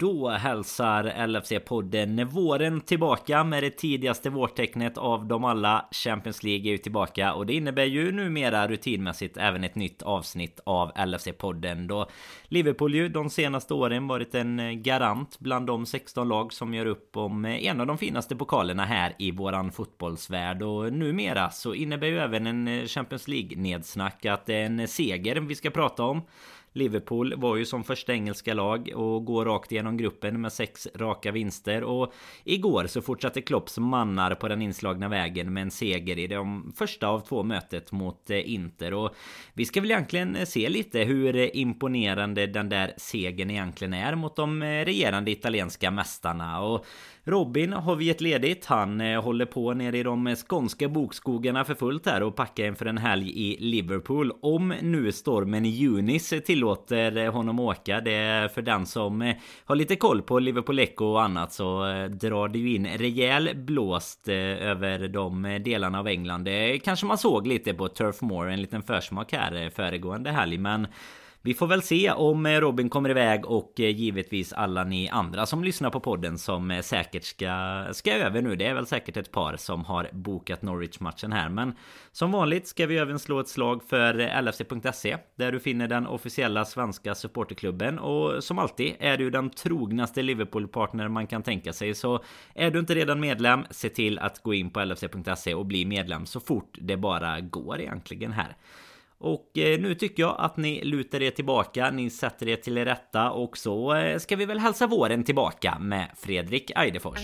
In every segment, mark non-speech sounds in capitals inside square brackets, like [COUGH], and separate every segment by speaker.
Speaker 1: Då hälsar LFC-podden våren tillbaka med det tidigaste vårtecknet av dem alla. Champions League är ju tillbaka och det innebär ju numera rutinmässigt även ett nytt avsnitt av LFC-podden då Liverpool ju de senaste åren varit en eh, garant bland de 16 lag som gör upp om eh, en av de finaste pokalerna här i våran fotbollsvärld och numera så innebär ju även en eh, Champions League nedsnack att det är en seger vi ska prata om. Liverpool var ju som första engelska lag och går rakt igenom gruppen med sex raka vinster. Och igår så fortsatte Klopps mannar på den inslagna vägen med en seger i de första av två mötet mot eh, Inter. Och vi ska väl egentligen eh, se lite hur imponerande den där segern egentligen är mot de eh, regerande italienska mästarna. Och Robin har vi gett ledigt. Han eh, håller på nere i de skånska bokskogarna för fullt här och packar inför en helg i Liverpool. Om nu stormen Junis tillåter honom åka. Det är för den som eh, har lite koll på Liverpool Echo och annat så eh, drar det ju in rejäl blåst över de delarna av England. Det kanske man såg lite på Turf Moor, en liten försmak här föregående helg. Men vi får väl se om eh, Robin kommer iväg och eh, givetvis alla ni andra som lyssnar på podden som eh, säkert ska, ska över nu. Det är väl säkert ett par som har bokat Norwich-matchen här. Men som vanligt ska vi även slå ett slag för LFC.se där du finner den officiella svenska supporterklubben. Och som alltid är du den trognaste Liverpool-partner man kan tänka sig. Så är du inte redan medlem, se till att gå in på LFC.se och bli medlem så fort det bara går egentligen här. Och eh, nu tycker jag att ni lutar er tillbaka, ni sätter er till rätta och så eh, ska vi väl hälsa våren tillbaka med Fredrik Eidefors.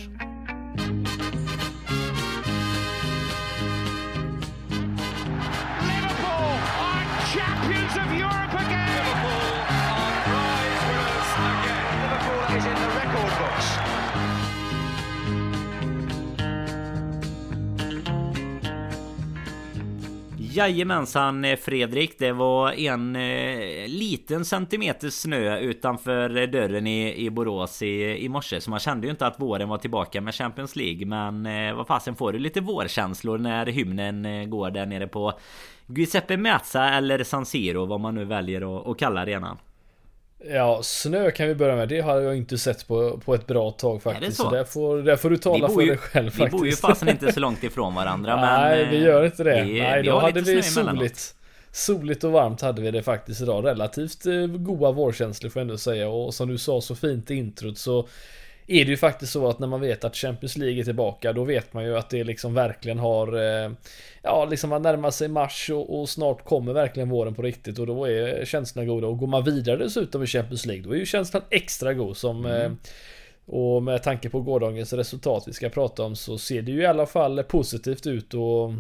Speaker 1: Jajamensan eh, Fredrik, det var en eh, liten centimeter snö utanför dörren i, i Borås i, i morse. Så man kände ju inte att våren var tillbaka med Champions League. Men eh, vad fasen får du lite vårkänslor när hymnen eh, går där nere på Giuseppe Meazza eller San Siro, vad man nu väljer att, att kalla arenan.
Speaker 2: Ja, snö kan vi börja med. Det har jag inte sett på, på ett bra tag faktiskt. så? så där, får, där får du tala för dig själv faktiskt.
Speaker 1: Vi bor ju fasen inte så långt ifrån varandra. [LAUGHS]
Speaker 2: Nej, men, vi gör inte det. Vi, Nej, då hade vi soligt. Soligt och varmt hade vi det faktiskt idag. Relativt eh, goda vårkänslor får jag ändå säga. Och som du sa så fint i introt så är det ju faktiskt så att när man vet att Champions League är tillbaka då vet man ju att det liksom verkligen har eh, Ja liksom man närmar sig mars och, och, snart kommer verkligen våren på riktigt. Och då är känslorna goda. Och går man vidare dessutom i Champions League då är ju känslan extra god som mm. eh, och med tanke på gårdagens resultat vi ska prata om så ser det ju i alla fall positivt ut. Och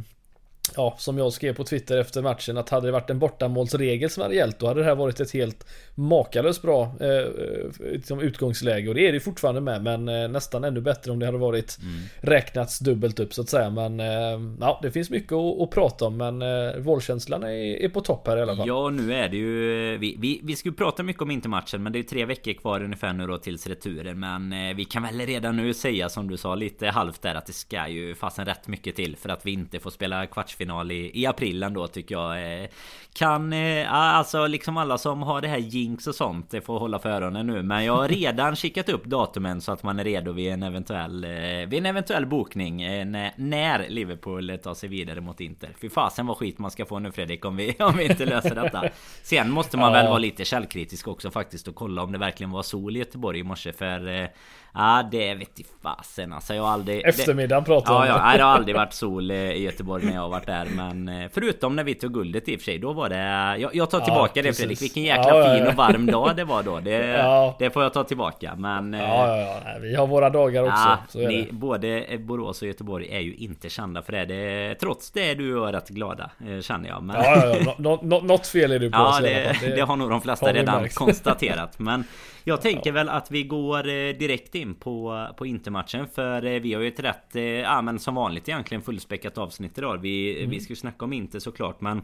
Speaker 2: Ja, som jag skrev på Twitter efter matchen att hade det varit en bortamålsregel som hade gällt då hade det här varit ett helt makalöst bra eh, eh liksom utgångsläge och det är det fortfarande med men eh, nästan ännu bättre om det hade varit mm. räknats dubbelt upp så att säga men eh, ja det finns mycket att, att prata om men eh, vårkänslan är, är, på topp här i alla fall.
Speaker 1: Ja nu är det ju vi, vi, vi ska ju prata mycket om intermatchen men det är tre veckor kvar ungefär nu då tills returen men eh, vi kan väl redan nu säga som du sa lite halvt där att det ska ju fasen rätt mycket till för att vi inte får spela kvartsfinal i, i april ändå tycker jag kan alltså liksom alla som har det här jinx och sånt det får hålla för öronen nu men jag har [LAUGHS] redan kikat upp datumen så att man är redo vid en eventuell eh, vid en eventuell bokning eh, när Liverpool tar sig vidare mot Inter. Fy fasen vad skit man ska få nu Fredrik om vi, [LAUGHS] om vi inte löser detta. Sen måste man väl vara lite källkritisk också faktiskt och kolla om det verkligen var sol i Göteborg i morse för eh, Ja det vet i fasen alltså jag har aldrig
Speaker 2: Eftermiddagen pratar
Speaker 1: ja, ja, det har aldrig varit sol i Göteborg när jag har varit där Men förutom när vi tog guldet i och för sig Då var det Jag, jag tar tillbaka ja, det Fredrik. Vilken jäkla ja, fin och varm dag det var då. Det, [LAUGHS] det får jag ta tillbaka men
Speaker 2: Ja ja, ja. vi har våra dagar också
Speaker 1: ni, Både Borås och Göteborg är ju inte kända för det, det Trots det är du och rätt glada Känner jag
Speaker 2: men... Ja ja, ja. Något fel är du på
Speaker 1: Ja det, det, det har nog de flesta redan konstaterat Men jag [LAUGHS] tänker väl att vi går direkt in på, på Intermatchen För vi har ju ett rätt, ja men som vanligt egentligen fullspäckat avsnitt idag Vi, mm. vi ska ju snacka om Inter såklart men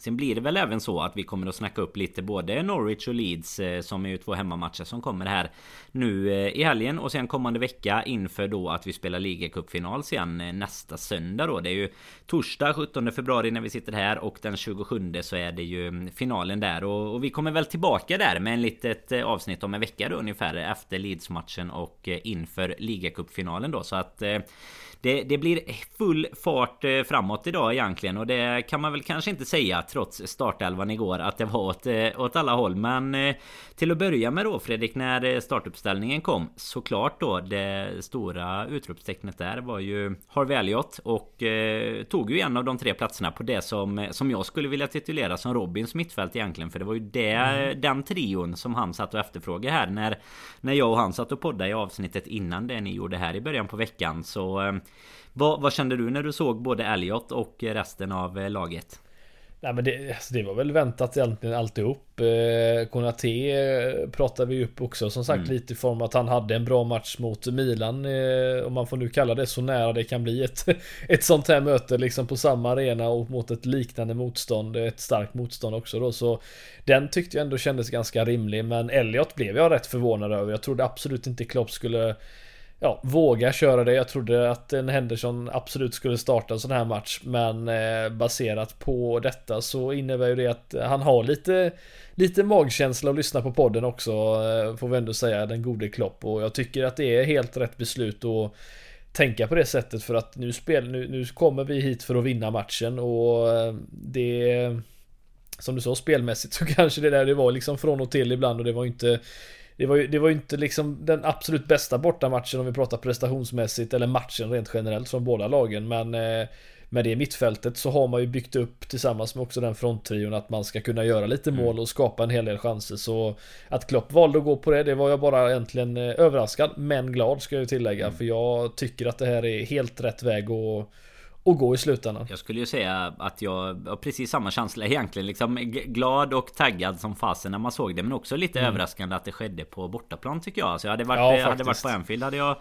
Speaker 1: Sen blir det väl även så att vi kommer att snacka upp lite både Norwich och Leeds eh, som är ju två hemmamatcher som kommer här nu eh, i helgen. Och sen kommande vecka inför då att vi spelar ligacupfinal sen eh, nästa söndag då. Det är ju torsdag 17 februari när vi sitter här och den 27 så är det ju mm, finalen där. Och, och vi kommer väl tillbaka där med en litet avsnitt om en vecka då ungefär efter Leeds-matchen och inför ligacupfinalen då. Så att det, det blir full fart eh, framåt idag egentligen och det kan man väl kanske inte säga trots startelvan igår att det var åt, eh, åt alla håll. Men eh, till att börja med då Fredrik när startuppställningen kom såklart då det stora utropstecknet där var ju Harvey Elliot och eh, tog ju en av de tre platserna på det som, som jag skulle vilja titulera som Robins mittfält egentligen. För det var ju det, mm. den trion som han satt och efterfrågade här när, när jag och han satt och poddade i avsnittet innan det ni gjorde här i början på veckan. Så vad, vad kände du när du såg både Elliot och resten av eh, laget?
Speaker 2: Nej men det, alltså det var väl väntat egentligen alltihop. Eh, Konate eh, pratade vi upp också som sagt mm. lite i form att han hade en bra match mot Milan. Eh, om man får nu kalla det så nära det kan bli ett, [LAUGHS] ett sånt här möte liksom på samma arena och mot ett liknande motstånd. Ett starkt motstånd också då. Så den tyckte jag ändå kändes ganska rimlig. Men Elliot blev jag rätt förvånad över. Jag trodde absolut inte Klopp skulle ja, våga köra det. Jag trodde att en Henderson absolut skulle starta en sån här match. Men eh, baserat på detta så innebär ju det att han har lite, lite magkänsla att lyssna på podden också. Eh, får vi ändå säga, den gode Klopp. Och jag tycker att det är helt rätt beslut att tänka på det sättet för att nu, spel, nu, nu kommer vi hit för att vinna matchen och eh, det som du sa spelmässigt så [LAUGHS] kanske det där det var liksom från och till ibland och det var inte det var ju, det var ju inte liksom den absolut bästa bortamatchen om vi pratar prestationsmässigt eller matchen rent generellt från båda lagen men eh, med det mittfältet så har man ju byggt upp tillsammans med också den fronttrion att man ska kunna göra lite mål och skapa en hel del chanser. Så att Klopp valde att gå på det det var jag bara egentligen eh, överraskad men glad ska jag tillägga. Mm. för jag tycker att det här är helt rätt väg att och gå i slutändan.
Speaker 1: Jag skulle ju säga att jag har precis samma känsla egentligen. Liksom glad och taggad som fasen när man såg det. Men också lite mm. överraskande att det skedde på bortaplan tycker jag. Så jag hade varit, ja, hade varit på Anfield hade jag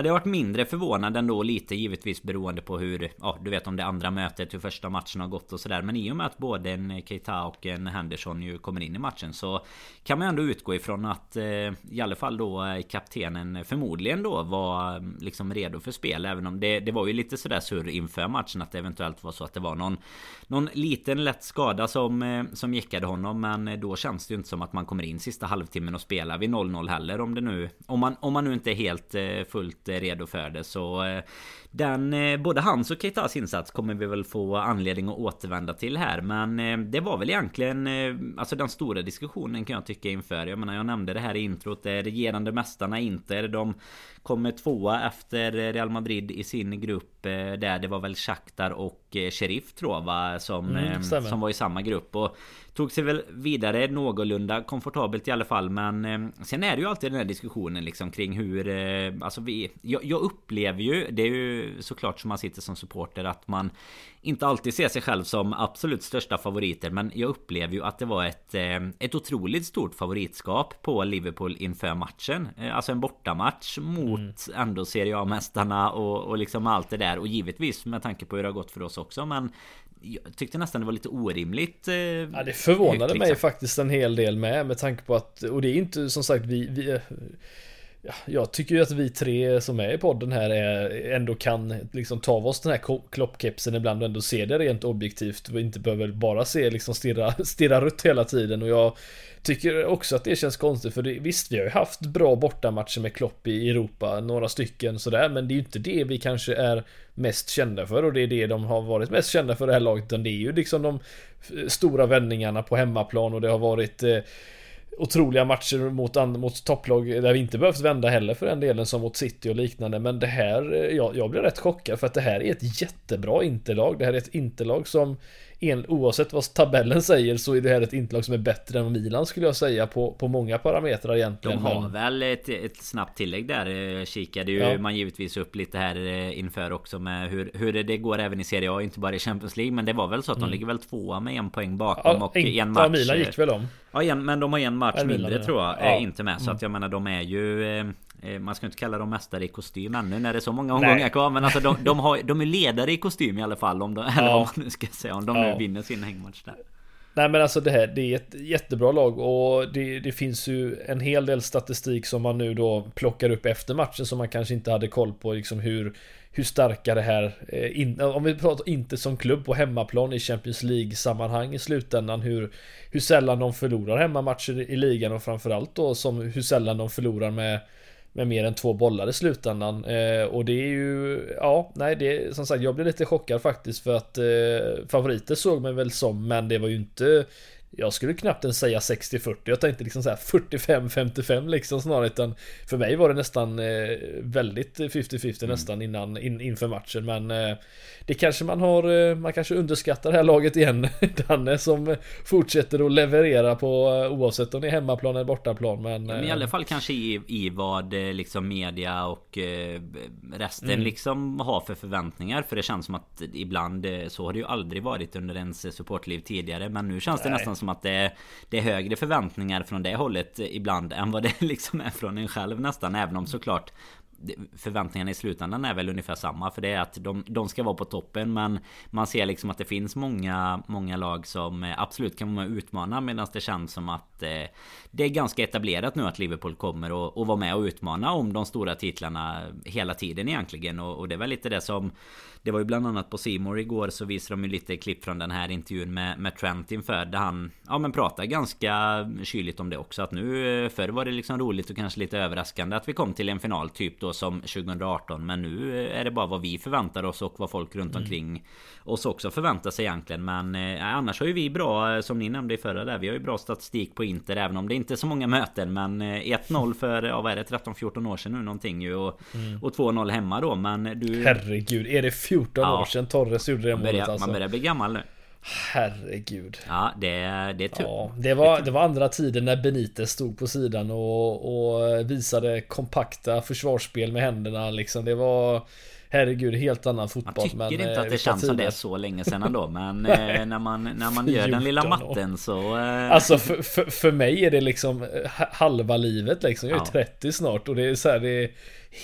Speaker 1: hade jag varit mindre förvånad ändå lite givetvis beroende på hur Ja du vet om det andra mötet hur första matchen har gått och sådär. Men i och med att både en Keita och en Henderson ju kommer in i matchen Så Kan man ändå utgå ifrån att eh, I alla fall då eh, kaptenen förmodligen då var mm, liksom redo för spel. Även om det, det var ju lite sådär surr inför matchen att det eventuellt var så att det var någon Någon liten lätt skada som eh, Som jäckade honom. Men eh, då känns det ju inte som att man kommer in sista halvtimmen och spelar vid 0-0 heller om det nu Om man, om man nu inte är helt eh, fullt redo för det. Så eh, den, eh, både hans och Keitas insats kommer vi väl få anledning att återvända till här. Men eh, det var väl egentligen alltså den stora diskussionen kan jag tycka inför. Jag menar jag nämnde det här i introt. Det regerande mästarna Inter. De kommer tvåa efter Real Madrid i sin grupp. Där det var väl Shakhtar och Sheriff tror jag va? Som, mm, som var i samma grupp. Och Tog sig väl vidare någorlunda komfortabelt i alla fall Men eh, Sen är det ju alltid den här diskussionen liksom kring hur eh, Alltså vi jag, jag, upplever ju Det är ju såklart som man sitter som supporter att man Inte alltid ser sig själv som absolut största favoriter Men jag upplever ju att det var ett eh, Ett otroligt stort favoritskap på Liverpool inför matchen eh, Alltså en bortamatch mot mm. ändå Serie A-mästarna och, och liksom allt det där Och givetvis med tanke på hur det har gått för oss också Men jag tyckte nästan det var lite orimligt eh,
Speaker 2: Ja det förvånade högt, liksom. mig faktiskt en hel del med med tanke på att Och det är inte som sagt vi, vi ja, Jag tycker ju att vi tre som är i podden här är, ändå kan liksom ta av oss den här kloppkepsen ibland och ändå se det rent objektivt och inte behöver bara se liksom stirra, [LAUGHS] stirra rött hela tiden. Och jag Tycker också att det känns konstigt för det, visst vi har ju haft bra bortamatcher med Klopp i Europa, några stycken sådär men det är ju inte det vi kanske är mest kända för och det är det de har varit mest kända för det här laget utan det är ju liksom de stora vändningarna på hemmaplan och det har varit eh, otroliga matcher mot, mot topplag där vi inte behövt vända heller för den delen som mot City och liknande. Men det här, eh, jag, jag blir rätt chockad för att det här är ett jättebra interlag. Det här är ett interlag som en, oavsett vad tabellen säger så är det här ett intlag som är bättre än Milan skulle jag säga på, på många parametrar egentligen.
Speaker 1: De har men... väl ett, ett snabbt tillägg där. Eh, kikade ju ja. man givetvis upp lite här eh, inför också med hur, hur det går även i Serie A, inte bara i Champions League. Men det var väl så att mm. de ligger väl tvåa med en poäng bakom ja, och en match.
Speaker 2: Milan gick väl om.
Speaker 1: Ja, en, men de har en match mindre tror jag. Ja. Inte med. Så mm. att jag menar de är ju Eh, man ska inte kalla dem mästare i kostym ännu när det är så många omgångar kvar Men alltså de, de, har, de är ledare i kostym i alla fall om de, Eller ja. vad man nu ska säga Om de ja. nu vinner sin hängmatch där
Speaker 2: Nej men alltså det här, det är ett jättebra lag och det, det, finns ju en hel del statistik som man nu då plockar upp efter matchen som man kanske inte hade koll på liksom hur hur starka det här, eh, in, om vi pratar inte som klubb på hemmaplan i Champions League sammanhang i slutändan hur, hur sällan de förlorar hemmamatcher i ligan och framförallt då som hur sällan de förlorar med med mer än två bollar i slutändan. Eh, och det är ju, ja, nej, det som sagt, jag blev lite chockad faktiskt för att eh, favoriter såg mig väl som, men det var ju inte jag skulle knappt ens säga 60-40. Jag tänkte liksom såhär 45-55 liksom snarare. Utan för mig var det nästan eh, väldigt 50-50 mm. nästan innan, in, inför matchen. Men eh, det kanske man har, eh, man kanske underskattar det här laget igen. [LAUGHS] Danne som fortsätter att leverera på eh, oavsett om det är hemmaplan eller bortaplan. Men,
Speaker 1: ja, men i alla fall kanske i, i vad eh, liksom media och eh, resten mm. liksom har för förväntningar. För det känns som att ibland så har det ju aldrig varit under ens supportliv tidigare. Men nu känns det Nej. nästan som att det, det är högre förväntningar från det hållet ibland än vad det [LAUGHS] liksom är från en själv nästan. Även om såklart förväntningarna i slutändan är väl ungefär samma för det är att de, de ska vara på toppen men man ser liksom att det finns många många lag som eh, absolut kan vara med och utmana medan det känns som att eh, det är ganska etablerat nu att Liverpool kommer och, och vara med och utmana om de stora titlarna hela tiden egentligen och, och det är väl lite det som det var ju bland annat på Simor igår så visade de ju lite klipp från den här intervjun med, med Trent inför där han Ja men pratar ganska kyligt om det också att nu eh, Förr var det liksom roligt och kanske lite överraskande att vi kom till en final typ då som 2018 Men nu är det bara vad vi förväntar oss och vad folk runt mm. omkring oss också förväntar sig egentligen Men eh, annars har ju vi bra eh, som ni nämnde i förra där Vi har ju bra statistik på Inter även om det inte är så många möten Men 1-0 eh, för, ja vad är det, 13-14 år sedan nu någonting ju Och, mm. och 2-0 hemma då men du
Speaker 2: Herregud, är det 14 ja. år sedan Torres gjorde det
Speaker 1: målet alltså. Man börjar bli gammal nu.
Speaker 2: Herregud.
Speaker 1: Ja, det, det är tur. Ja,
Speaker 2: det, var, det var andra tiden när Benitez stod på sidan och, och visade kompakta försvarsspel med händerna liksom. Det var herregud, helt annan fotboll.
Speaker 1: Man tycker men, inte att eh, det känns som det är så länge sedan ändå. [LAUGHS] Men eh, när man, när man gör den lilla matten så...
Speaker 2: Eh... Alltså för, för, för mig är det liksom halva livet liksom. Jag är ja. 30 snart och det är så här, det är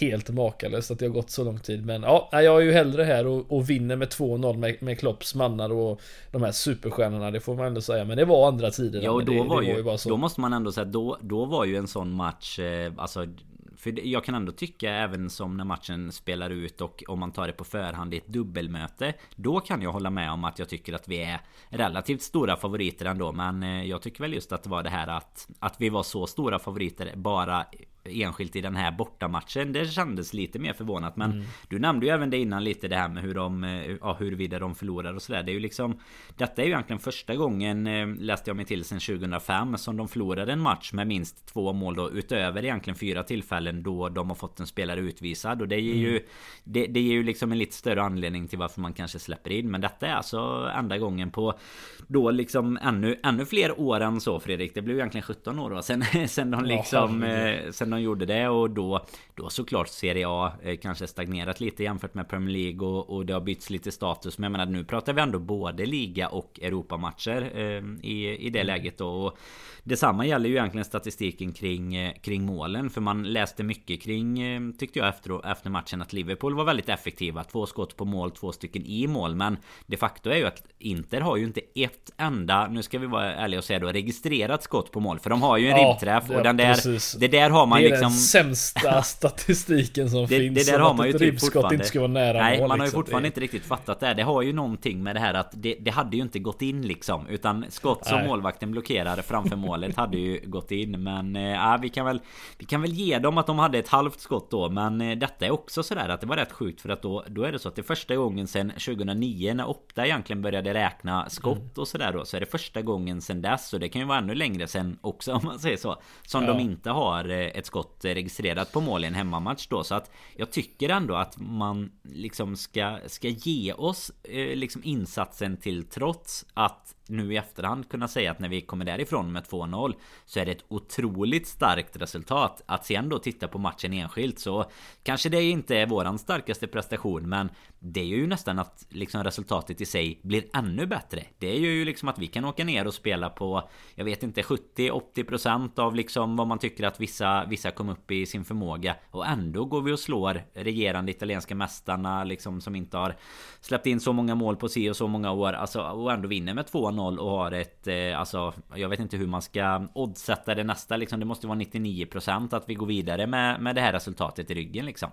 Speaker 2: helt makalöst att det har gått så lång tid. Men ja, jag är ju hellre här och, och vinner med 2-0 med, med Klopps mannar och de här superstjärnorna. Det får man ändå säga. Men det var andra tider.
Speaker 1: Ja, och då
Speaker 2: det,
Speaker 1: var, det var ju, bara så. Då måste man ändå säga då, då var ju en sån match, alltså för jag kan ändå tycka även som när matchen spelar ut och om man tar det på förhand i ett dubbelmöte Då kan jag hålla med om att jag tycker att vi är relativt stora favoriter ändå. Men eh, jag tycker väl just att det var det här att Att vi var så stora favoriter bara enskilt i den här bortamatchen. Det kändes lite mer förvånat. Men mm. du nämnde ju även det innan lite det här med hur de, eh, ja, huruvida de förlorar och sådär. Det är ju liksom Detta är ju egentligen första gången eh, läste jag mig till sen 2005 som de förlorade en match med minst två mål då utöver egentligen fyra tillfällen då de har fått en spelare utvisad och det ger ju mm. det, det ger ju liksom en lite större anledning till varför man kanske släpper in. Men detta är alltså enda gången på då liksom ännu, ännu fler år än så Fredrik. Det blev ju egentligen 17 år då sen, [LAUGHS] sen de liksom ja, sen de gjorde det och då Då såklart Serie A eh, kanske stagnerat lite jämfört med Premier League och, och det har bytts lite status Men jag menar nu pratar vi ändå både liga och Europamatcher eh, i, i det mm. läget då och Detsamma gäller ju egentligen statistiken kring, eh, kring målen För man läste mycket kring eh, Tyckte jag efter, efter matchen att Liverpool var väldigt effektiva Två skott på mål, två stycken i mål Men de facto är ju att Inter har ju inte ett enda Nu ska vi vara ärliga och säga då Registrerat skott på mål För de har ju en ja, ribbträff och den där Det där har man
Speaker 2: det är
Speaker 1: liksom
Speaker 2: den sämsta [LAUGHS] statistiken som
Speaker 1: det,
Speaker 2: finns
Speaker 1: Det där har man ju typ
Speaker 2: fortfarande inte ska vara nära
Speaker 1: Nej mål, man har ju liksom. fortfarande det... inte riktigt fattat det Det har ju någonting med det här att det, det hade ju inte gått in liksom Utan skott som Nej. målvakten blockerar framför målet hade ju gått in Men äh, vi kan väl Vi kan väl ge dem att de hade ett halvt skott då Men äh, detta är också sådär att det var rätt sjukt för att då Då är det så att det är första gången sedan 2009 när Opta egentligen började räkna skott mm. och sådär då Så är det första gången sedan dess och det kan ju vara ännu längre sen också [LAUGHS] om man säger så Som ja. de inte har eh, ett skott registrerat på mål i en hemmamatch då Så att jag tycker ändå att man liksom ska, ska ge oss eh, liksom insatsen till trots att nu i efterhand kunna säga att när vi kommer därifrån med 2-0 så är det ett otroligt starkt resultat. Att sen då titta på matchen enskilt så kanske det inte är våran starkaste prestation men det är ju nästan att liksom resultatet i sig blir ännu bättre. Det är ju liksom att vi kan åka ner och spela på jag vet inte 70-80% av liksom vad man tycker att vissa vissa kom upp i sin förmåga och ändå går vi och slår regerande italienska mästarna liksom som inte har släppt in så många mål på si och så många år alltså och ändå vinner med 2-0 och har ett eh, Alltså jag vet inte hur man ska oddsätta det nästa liksom. Det måste vara 99% att vi går vidare med, med det här resultatet i ryggen liksom.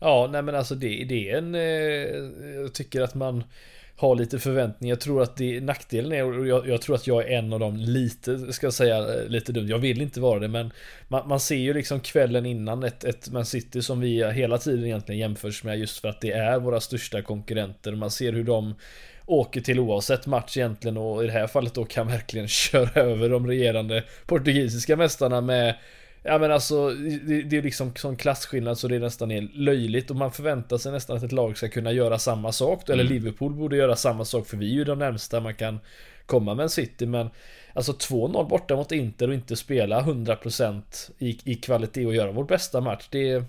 Speaker 2: Ja, nej men alltså det, det är en... Eh, jag tycker att man har lite förväntningar. Jag tror att det, nackdelen är, och jag, jag, tror att jag är en av dem lite, ska jag säga, lite dumt. Jag vill inte vara det, men man, man ser ju liksom kvällen innan ett, ett Man City som vi hela tiden egentligen jämförs med just för att det är våra största konkurrenter. Man ser hur de åker till oavsett match egentligen och i det här fallet då kan verkligen [LAUGHS] köra över de regerande portugisiska mästarna med Ja men alltså det, det är liksom sån klasskillnad så det är nästan är löjligt och man förväntar sig nästan att ett lag ska kunna göra samma sak. Eller mm. Liverpool borde göra samma sak för vi är ju de närmsta man kan komma med en City men Alltså 2-0 borta mot Inter och inte spela 100% i, i kvalitet och göra vår bästa match det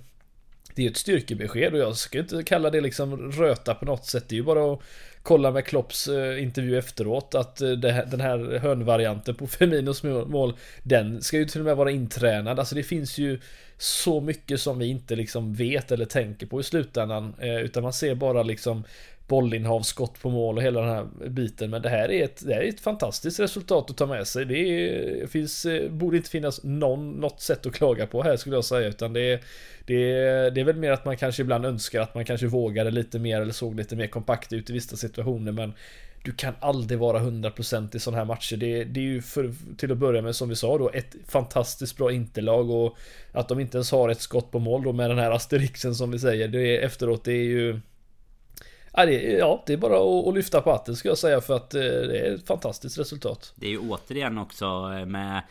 Speaker 2: Det är ett styrkebesked och jag ska inte kalla det liksom röta på något sätt Det är ju bara att kolla med Klopps eh, intervju efteråt att eh, den här hörnvarianten på [LAUGHS] Feminos mål Den ska ju till och med vara intränad. Alltså det finns ju så mycket som vi inte liksom vet eller tänker på i slutändan eh, Utan man ser bara liksom bollinnehav, skott på mål och hela den här biten. Men det här är ett, det här är ett fantastiskt resultat att ta med sig. Det är, finns, eh, borde inte finnas någon, något sätt att klaga på här skulle jag säga. Utan det är, det, är, det är väl mer att man kanske ibland önskar att man kanske vågade lite mer eller såg lite mer kompakt ut i vissa situationer. Men du kan aldrig vara 100% i sådana här matcher. Det, det är ju för, till att börja med som vi sa då ett fantastiskt bra interlag och att de inte ens har ett skott på mål då med den här asterixen som vi säger. Det är, efteråt det är ju Ja det, ja, det är bara att, att lyfta på hatten ska jag säga för att eh, det är ett fantastiskt resultat.
Speaker 1: Det är ju återigen också eh, med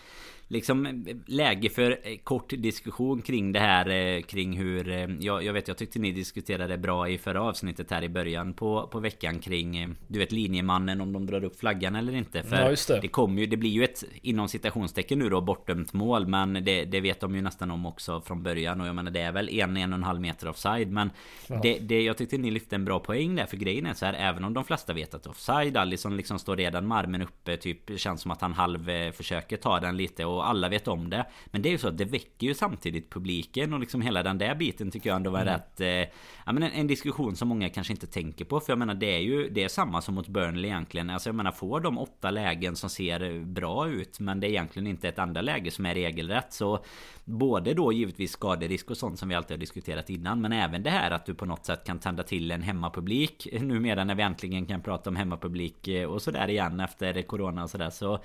Speaker 1: liksom läge för eh, kort diskussion kring det här eh, kring hur eh, jag, jag vet jag tyckte ni diskuterade bra i förra avsnittet här i början på, på veckan kring du vet linjemannen om de drar upp flaggan eller inte för ja, det. det kommer ju det blir ju ett inom citationstecken nu då bortdömt mål men det, det vet de ju nästan om också från början och jag menar det är väl en en och en halv meter offside men ja. det, det jag tyckte ni lyfte en bra poäng där för grejen är så här även om de flesta vet att offside Alisson liksom står redan med armen uppe typ känns som att han halv försöker ta den lite och och alla vet om det. Men det är ju så att det väcker ju samtidigt publiken och liksom hela den där biten tycker jag ändå var mm. rätt... Eh, ja men en, en, diskussion som många kanske inte tänker på. För jag menar det är ju det är samma som mot Burnley egentligen. Alltså jag menar får de åtta lägen som ser bra ut men det är egentligen inte ett andra läge som är regelrätt. Så både då givetvis skaderisk och sånt som vi alltid har diskuterat innan. Men även det här att du på något sätt kan tända till en hemmapublik. [LAUGHS] Numera när vi äntligen kan prata om hemmapublik eh, och sådär igen efter Corona och sådär. Så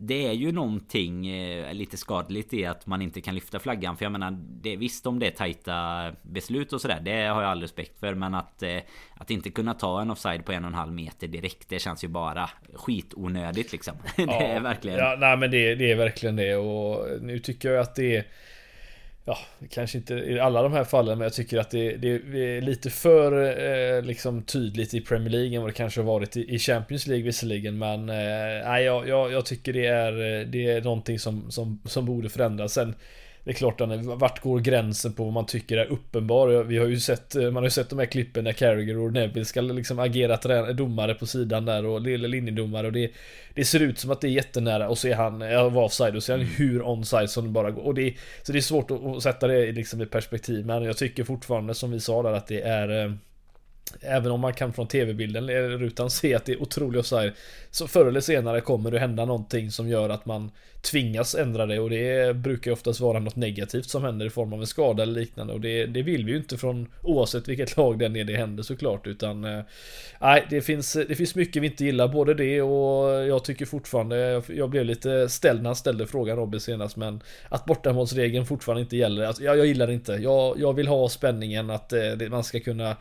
Speaker 1: det är ju någonting eh, lite skadligt i att man inte kan lyfta flaggan. För jag menar, det, visst om det är tajta beslut och sådär. Det har jag all respekt för. Men att, eh, att inte kunna ta en offside på en och en halv meter direkt. Det känns ju bara skitonödigt liksom. [LAUGHS] det ja, är verkligen.
Speaker 2: Ja, nej men det, det är verkligen det. Och nu tycker jag att det är ja, kanske inte i alla de här fallen, men jag tycker att det, det är lite för eh, liksom tydligt i Premier League än vad det kanske har varit i, i Champions League visserligen. Men eh, jag, jag, jag, tycker det är, eh, det är någonting som, som, som borde förändras. Sen det är klart, vart går gränsen på vad man tycker är uppenbar? Vi har ju sett, man har ju sett de här klippen när Carragher och Neville ska liksom agera domare på sidan där och linjedomare och det, det ser ut som att det är jättenära och så är han, jag var offside och så är han hur onside som det bara går. Och det, så det är svårt att, att sätta det liksom i perspektiv men jag tycker fortfarande som vi sa där att det är eh, Även om man kan från tv-bilden eh, rutan se att det är otroligt offside Så förr eller senare kommer det hända någonting som gör att man tvingas ändra det. Och det brukar oftast vara något negativt som händer i form av en skada eller liknande. Och det, det vill vi ju inte från oavsett vilket [LAUGHS] lag den är det händer såklart. Utan eh, Nej det finns, det finns mycket vi inte gillar. Både det och jag tycker fortfarande Jag blev lite ställd när han ställde frågan Robin senast. Men Att bortamålsregeln fortfarande inte gäller alltså, jag, jag gillar det inte. Jag, jag vill ha spänningen att eh, det, man ska kunna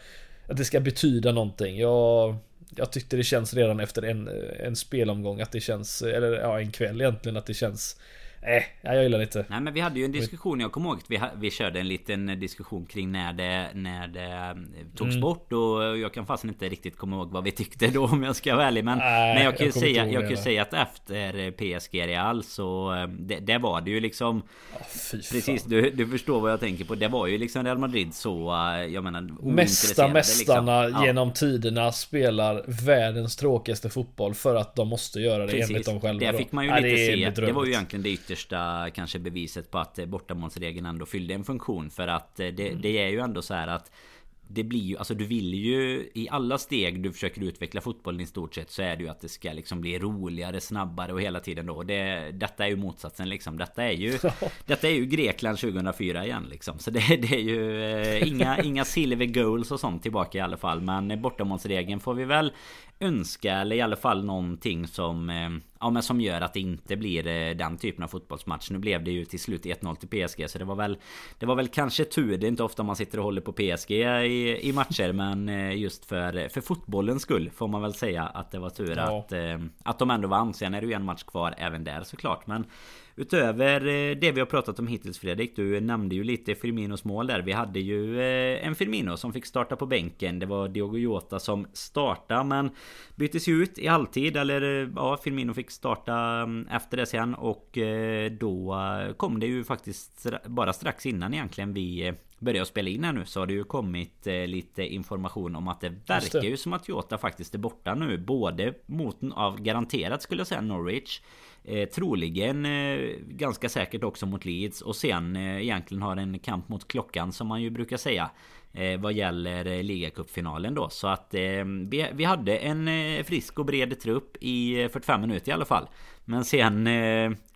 Speaker 2: att det ska betyda någonting. Jag, jag tyckte det känns redan efter en, en spelomgång att det känns, eller ja en kväll egentligen att det känns Nej, äh, jag gillar inte.
Speaker 1: Nej men vi hade ju en diskussion, jag kommer ihåg att vi, vi körde en liten diskussion kring när det, när det eh, togs mm. bort och jag kan fast inte riktigt komma ihåg vad vi tyckte då [LAUGHS] om jag ska vara ärlig. Men, Nej, men jag kan ju säga, jag kan säga att efter PSG Real så eh, det, det var det ju liksom oh, Precis, du, du förstår vad jag tänker på. Det var ju liksom Real Madrid så, eh, jag menar
Speaker 2: Mesta liksom. mästarna liksom. genom tiderna spelar världens tråkigaste fotboll för att de måste göra det Precis. enligt dem själva.
Speaker 1: Det fick man ju lite se. Det var ju egentligen det yttersta kanske beviset på att bortamålsregeln ändå fyllde en funktion. För att det, mm. det är ju ändå så här att det blir ju, alltså du vill ju i alla steg du försöker utveckla fotbollen i stort sett så är det ju att det ska liksom bli roligare, snabbare och hela tiden då. Det, detta är ju motsatsen liksom. Detta är ju, [LAUGHS] detta är ju Grekland 2004 igen liksom. Så det, det är ju eh, inga, inga silver goals och sånt tillbaka i alla fall. Men bortamålsregeln får vi väl önska eller i alla fall någonting som eh, Ja men som gör att det inte blir eh, den typen av fotbollsmatch. Nu blev det ju till slut 1-0 till PSG Så det var väl Det var väl kanske tur. Det är inte ofta man sitter och håller på PSG i, i matcher Men eh, just för, för fotbollens skull Får man väl säga att det var tur ja. att Att de ändå vann. Sen är det ju en match kvar även där såklart Men Utöver eh, det vi har pratat om hittills Fredrik Du nämnde ju lite Firminos mål där. Vi hade ju eh, en Firmino som fick starta på bänken. Det var Diogo Jota som startade men Byttes ju ut i halvtid eller eh, ja Firmino fick starta mm, efter det sen. Och då kom det ju faktiskt bara strax innan egentligen vi började spela in här nu så har det ju kommit lite information om att det verkar ju som att Jota faktiskt är borta nu Både mot av garanterat skulle jag säga Norwich Eh, troligen eh, ganska säkert också mot Leeds och sen eh, egentligen har en kamp mot klockan som man ju brukar säga. Eh, vad gäller eh, ligacupfinalen då. Så att eh, vi, vi hade en eh, frisk och bred trupp i eh, 45 minuter i alla fall. Men sen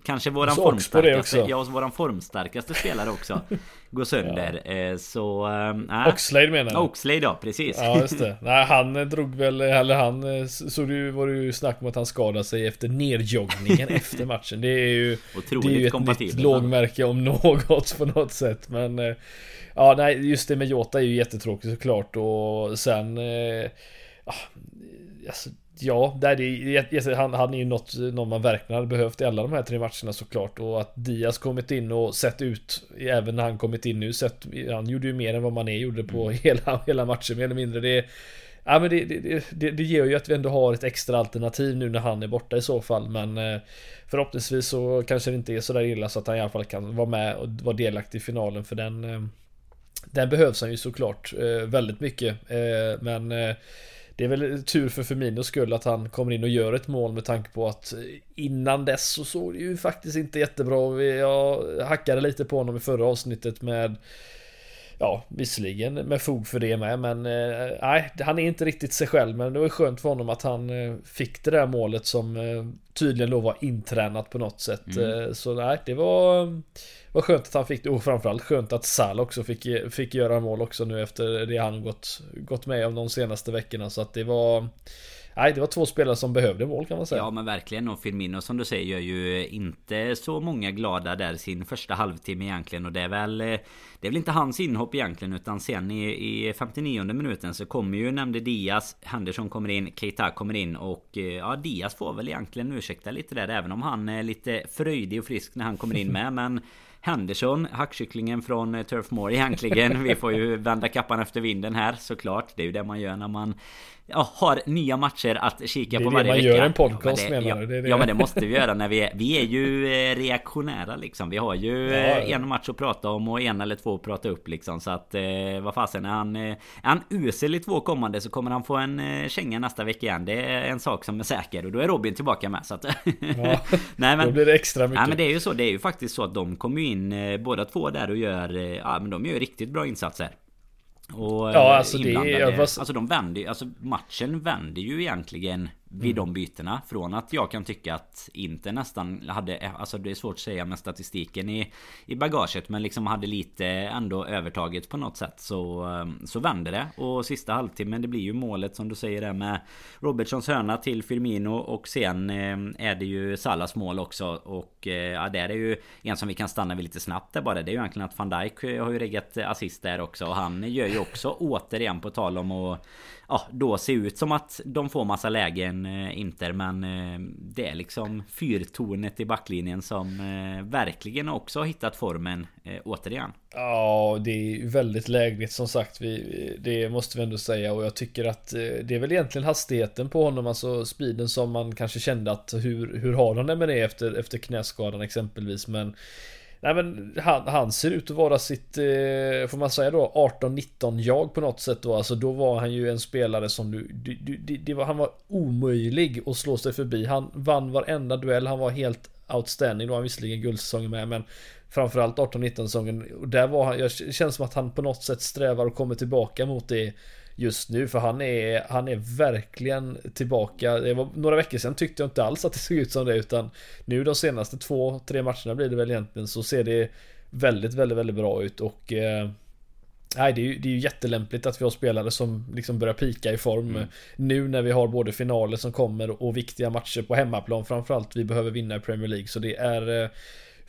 Speaker 1: kanske våran formstarkaste, ja, våran formstarkaste spelare också [LAUGHS] går sönder. ja. Så...
Speaker 2: Äh, Oxlade menar
Speaker 1: du? Oxlade ja, precis.
Speaker 2: Ja just det. [LAUGHS] Nej han drog väl, eller han så det var det ju snack om att han skadade sig efter nerjoggningen [LAUGHS] efter matchen. Det är ju... Otroligt det är ju ett nytt lågmärke om något på något sätt. Men Ja, nej, just det med Jota är ju jättetråkigt såklart och sen... Eh, alltså, ja, det är, han, han är ju något, någon man verkligen hade behövt i alla de här tre matcherna såklart. Och att Diaz kommit in och sett ut, även när han kommit in nu, sett, han gjorde ju mer än vad man är gjorde på mm. hela, hela matchen mer eller mindre. Det, ja, men det, det, det, det ger ju att vi ändå har ett extra alternativ nu när han är borta i så fall. Men eh, förhoppningsvis så kanske det inte är så där illa så att han i alla fall kan vara med och vara delaktig i finalen för den eh, den behövs han ju såklart eh, väldigt mycket. Men det är väl tur för Firminos skull att han kommer in och gör ett mål med tanke på att eh, innan dess så såg det ju faktiskt inte jättebra. Jag hackade lite på honom i förra avsnittet med Ja, visserligen med fog för det med, men nej, han är inte riktigt sig själv. Men det var skönt för honom att han fick det där målet som tydligen då var intränat på något sätt. Mm. Så nej, det var var skönt att han fick det och framförallt skönt att Sal också fick, fick göra mål också nu efter det han gått, gått med om de senaste veckorna. Så att det var Nej, det var två spelare som behövde mål kan man säga.
Speaker 1: Ja men verkligen och Firmino som du säger gör ju inte så många glada där sin första halvtimme egentligen och det är väl eh, Det är väl inte hans inhopp egentligen utan sen i, i 59 minuten så kommer ju nämnde Diaz Henderson kommer in Keita kommer in och eh, ja Diaz får väl egentligen ursäkta lite där även om han är lite fröjdig och frisk när han kommer in med men Henderson, hackkycklingen från eh, Turf Moor egentligen. Vi får ju vända kappan efter vinden här såklart. Det är ju det man gör när man har nya matcher att kika på varje vecka. Det är det man gör
Speaker 2: en podcast ja, det, menar
Speaker 1: du? Ja, ja, men det måste vi göra när vi är Vi är ju eh, reaktionära liksom. Vi har ju ja, eh, en match att prata om och en eller två att prata upp liksom. Så att eh, vad fasen är han Är han usel i två kommande så kommer han få en känga nästa vecka igen. Det är en sak som är säker och då är Robin tillbaka med. Så att,
Speaker 2: ja, [LAUGHS] nej, men, då blir det extra mycket.
Speaker 1: Nej men det är ju så. Det är ju faktiskt så att de kommer in båda två där och gör Ja men de gör riktigt bra insatser. Och ja, alltså det... Var... Alltså de vänder Alltså matchen vänder ju egentligen vid mm. de bytena. Från att jag kan tycka att inte nästan hade, alltså det är svårt att säga med statistiken i, i bagaget. Men liksom hade lite ändå övertaget på något sätt. Så, ehm, så vände det. Och sista halvtimmen det blir ju målet som du säger där med Robertsons hörna till Firmino. Och sen ehm, är det ju Salas mål också. Och eh, ja, där är ju en som vi kan stanna vid lite snabbt där bara. Det är ju egentligen att van Dijk har ju reggat assist där också. Och han gör ju också [LAUGHS] återigen på tal om att ja, då se ut som att de får massa lägen eh, Inter men eh, det är liksom fyrtornet i backlinjen som eh, verkligen också har hittat formen eh, återigen.
Speaker 2: Ja, det är väldigt lägligt som sagt. Vi, det måste vi ändå säga och jag tycker att eh, det är väl egentligen hastigheten på honom, alltså speeden som man kanske kände att hur, hur har han det med det efter, efter knäskadan exempelvis. Men Nej men han, han ser ut att vara sitt, eh, får man säga då, 18-19 jag på något sätt då. Alltså då var han ju en spelare som du, du, du det var, han var omöjlig att slå sig förbi. Han vann varenda duell, han var helt outstanding. Då var han visserligen guldsäsongen med men Framförallt 18-19 säsongen. Och där var han, jag känns som att han på något sätt strävar och kommer tillbaka mot det just nu. För han är, han är verkligen tillbaka. Det var några veckor sedan tyckte jag inte alls att det såg ut som det. Utan nu de senaste två, tre matcherna blir det väl egentligen så ser det väldigt, väldigt, väldigt bra ut. Och eh, Nej, det är, ju, det är ju jättelämpligt att vi har spelare som liksom börjar pika i form mm. nu när vi har både finaler som kommer och viktiga matcher på hemmaplan framförallt. Vi behöver vinna i Premier League så det är eh,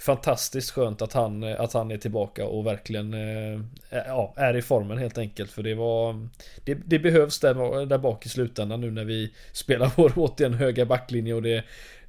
Speaker 2: fantastiskt skönt att han, att han är tillbaka och verkligen eh, ja, är i formen helt enkelt. För det var Det, det behövs där, där bak i slutändan nu när vi spelar [LAUGHS] vår återigen höga backlinje och det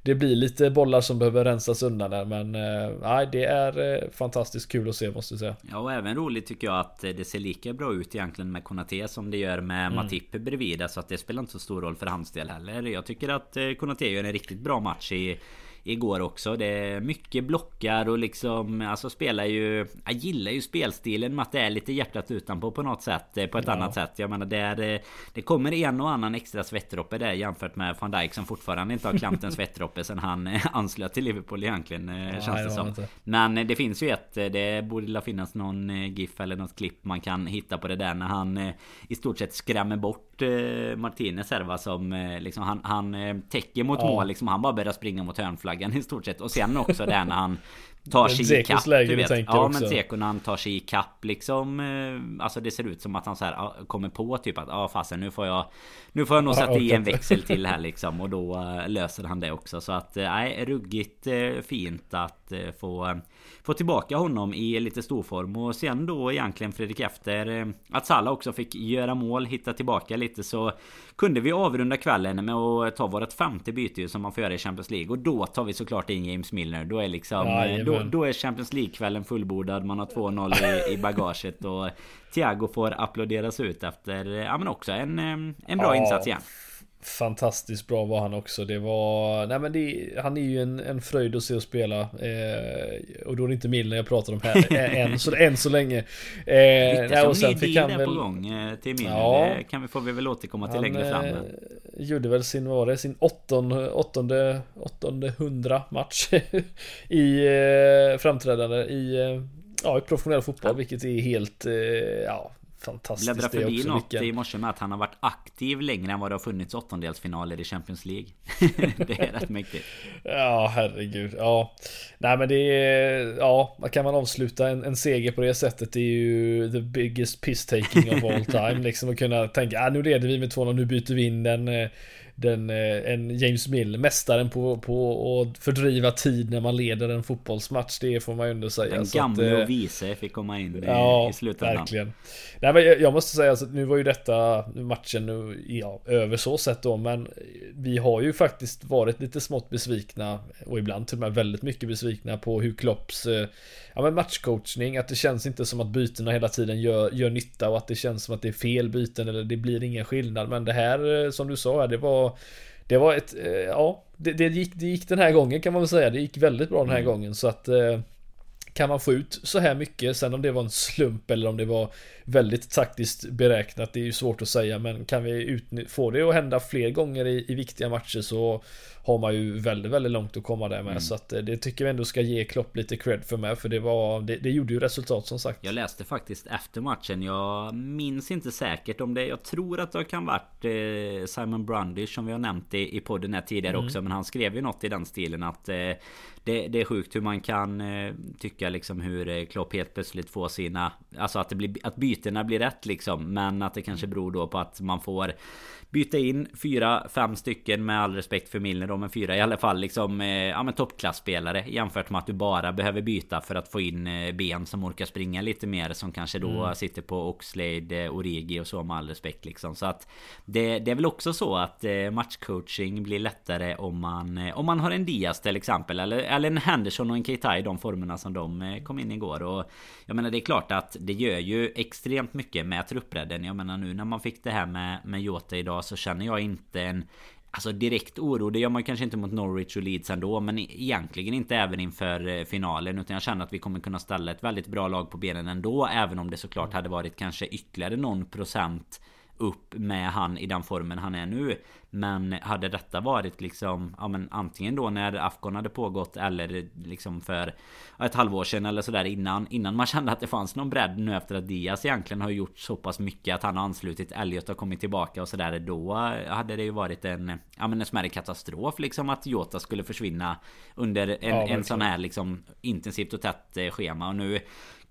Speaker 2: det blir lite bollar som behöver rensas undan där men eh, nej det är eh, fantastiskt kul att se måste jag säga.
Speaker 1: Ja och även roligt tycker jag att det ser lika bra ut egentligen med Konate som det gör med mm. Matip bredvid. Så att det spelar inte så stor roll för hans del heller. Jag tycker att Konate gör en riktigt bra match i igår också. Det är mycket blockar och liksom alltså spelar ju Jag gillar ju spelstilen med att det är lite hjärtat utanpå på något sätt eh, På ett ja. annat sätt Jag menar det är Det kommer en och annan extra svettdroppe där jämfört med van Dijk som fortfarande inte har klämt en [LAUGHS] svettdroppe sen han eh, [LAUGHS] anslöt till Liverpool egentligen eh, ja, Känns det som inte. Men det finns ju ett Det borde finnas någon GIF eller något klipp man kan hitta på det där när han I stort sett skrämmer bort Martinez här va som liksom han, han täcker mot ja. mål liksom Han bara börjar springa mot hörnflaggan flaggan i stort sett. Och sen också det när han tar sig i kapp. Du vet. Ja också. men Zeko när han tar sig i kapp liksom. Eh, alltså det ser ut som att han så här kommer på typ att ja fasen nu får jag Nu får jag nog sätta i en växel till här [LAUGHS] liksom. Och då eh, löser han det också. Så att eh, nej ruggigt fint att få få tillbaka honom i lite storform och sen då egentligen Fredrik efter att Salah också fick göra mål, hitta tillbaka lite så kunde vi avrunda kvällen med att ta vårt femte byte som man får göra i Champions League och då tar vi såklart in James Milner. Då är liksom ja, då, då, är Champions League-kvällen fullbordad. Man har 2-0 i, i bagaget och Thiago får applåderas ut efter ja men också en, eh, en bra ja. insats igen.
Speaker 2: Fantastiskt bra var han också. Det var, nej men det, han är ju en, en fröjd att se och spela. Eh, och då är det inte Milner jag pratar om här, [LAUGHS] eh, än, så, än så länge. Eh,
Speaker 1: nej, och sen fick han väl... på gång eh, till Milner. Ja, det kan vi, får vi väl återkomma till han, längre fram. Eh,
Speaker 2: gjorde väl sin, vad var det, sin åttonde, åttonde, åttonde hundra match [LAUGHS] i eh, framträdande i, eh, ja, i professionell fotboll, ja. vilket är helt, ja, fantastiskt
Speaker 1: Bläddra förbi det något vilken... i morse med att han har varit aktiv längre än vad det har funnits åttondelsfinaler i Champions League. [LAUGHS] det är rätt mäktigt.
Speaker 2: Ja, herregud. Ja. Nej men det är... Ja, kan man avsluta en, en seger på det sättet det är ju the biggest piss taking of all [LAUGHS] time. liksom att kunna tänka, ah, nu leder vi med 2-0, nu byter vi in den eh, den, eh, en James Mill, mästaren på, på att fördriva tid när man leder en fotbollsmatch. Det får man ju ändå säga.
Speaker 1: Den gamle och eh, vise fick komma in i, ja, i slutändan. verkligen.
Speaker 2: Nej, men jag måste säga, alltså, nu var ju detta matchen nu, ja, över så sätt då, men vi har ju faktiskt varit lite smått besvikna och ibland till och med väldigt mycket besvikna på hur Klopps eh, ja, men matchcoachning, att det känns inte som att bytena hela tiden gör, gör nytta och att det känns som att det är fel byten eller det blir ingen skillnad. Men det här som du sa, det var det var ett, eh, ja, det, det, gick, det gick den här gången kan man väl säga. Det gick väldigt bra den här mm. gången så att eh, kan man få ut så här mycket, sen om det var en slump eller om det var väldigt taktiskt beräknat, det är ju svårt att säga, men kan vi få det att hända fler gånger i, i viktiga matcher så har man ju väldigt, väldigt långt att komma där med. Mm. Så att eh, det tycker vi ändå ska ge Klopp lite cred för med. För det var, det, det, gjorde ju resultat som sagt.
Speaker 1: Jag läste faktiskt efter matchen. Jag minns inte säkert om det. Jag tror att det kan varit eh, Simon Brundish som vi har nämnt i, i podden här tidigare mm. också. Men han skrev ju något i den stilen att eh, det, det, är sjukt hur man kan tycka liksom hur Klopp helt plötsligt får sina Alltså att det blir Att bytena blir rätt liksom Men att det kanske beror då på att man får byta in fyra, fem stycken med all respekt för Milner då, men fyra i alla fall liksom eh, ja men toppklassspelare jämfört med att du bara behöver byta för att få in eh, ben som orkar springa lite mer som kanske då mm. sitter på Oxlade, eh, Origi och så med all respekt liksom så att det, det är väl också så att matchcoaching blir lättare om man om man har en Diaz till exempel eller, eller en Henderson och en Keita i de formerna som de kom in igår och jag menar det är klart att det gör ju extremt mycket med truppbredden. Jag menar nu när man fick det här med, med Jota idag så känner jag inte en Alltså direkt oro, det gör man kanske inte mot Norwich och Leeds ändå Men egentligen inte även inför eh, finalen Utan jag känner att vi kommer kunna ställa ett väldigt bra lag på benen ändå Även om det såklart hade varit kanske ytterligare någon procent upp med han i den formen han är nu. Men hade detta varit liksom ja, men antingen då när Afghan hade pågått eller liksom för ett halvår sedan eller sådär innan innan man [LAUGHS] kände att det fanns någon bredd nu efter att Diaz egentligen har gjort så pass mycket att han har anslutit Elliot har kommit tillbaka och sådär då hade det ju varit en ja men en smärre katastrof liksom att Jota skulle försvinna under en, ja, en sån här liksom intensivt och tätt schema och nu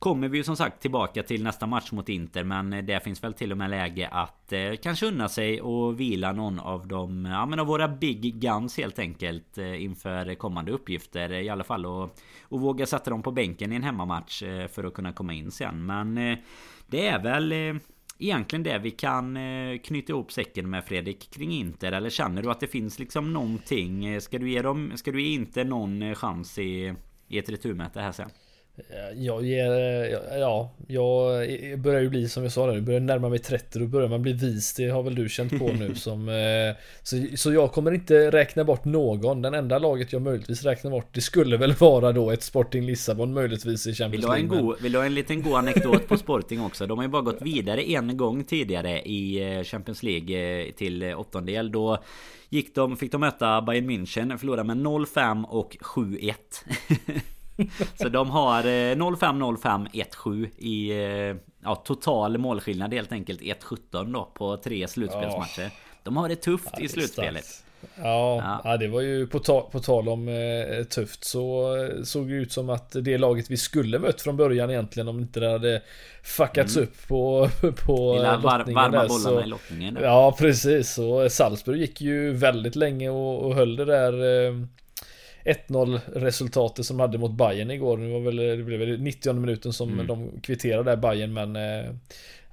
Speaker 1: Kommer vi ju som sagt tillbaka till nästa match mot Inter Men eh, det finns väl till och med läge att eh, kanske unna sig och vila någon av de Ja men av våra Big Guns helt enkelt eh, Inför kommande uppgifter i alla fall och, och våga sätta dem på bänken i en hemmamatch eh, För att kunna komma in sen. Men eh, Det är väl eh, Egentligen det vi kan eh, knyta ihop säcken med Fredrik kring Inter. Eller känner du att det finns liksom någonting? Eh, ska du ge dem Ska du ge Inter någon chans i, i ett returmöte här sen?
Speaker 2: Jag ger, ja, jag börjar ju bli som jag sa där, börjar närma mig 30 och börjar man bli vis. Det har väl du känt på nu [LAUGHS] som... Eh, så, så jag kommer inte räkna bort någon. Den enda laget jag möjligtvis räknar bort, det skulle väl vara då ett Sporting Lissabon möjligtvis i Champions
Speaker 1: League. Vill du ha en, god, vill du ha en liten god anekdot på [LAUGHS] Sporting också? De har ju bara gått vidare en gång tidigare i eh, Champions League eh, till åttondel. Då gick de, fick de möta Bayern München, förlorade med 0-5 och 7-1. [LAUGHS] [LAUGHS] Så de har 0-5, 0-5, 1-7 i eh, ja, total målskillnad helt enkelt 1-17 då på tre slutspelsmatcher. De har det tufft ja, det i slutspelet.
Speaker 2: Ja, ja. ja, det var ju på, ta på tal om eh, tufft så eh, såg det ut som att det laget vi skulle mött från början egentligen om inte det hade fuckats mm. upp på, [LAUGHS] på
Speaker 1: Lilla var, varma där, bollarna så, i lottningen.
Speaker 2: Ja, precis. Och Salzburg gick ju väldigt länge och, och höll det där eh, 1-0 resultatet som de hade mot Bayern igår. Det, var väl, det blev väl 90 minuten som mm. de kvitterade där Bayern men eh,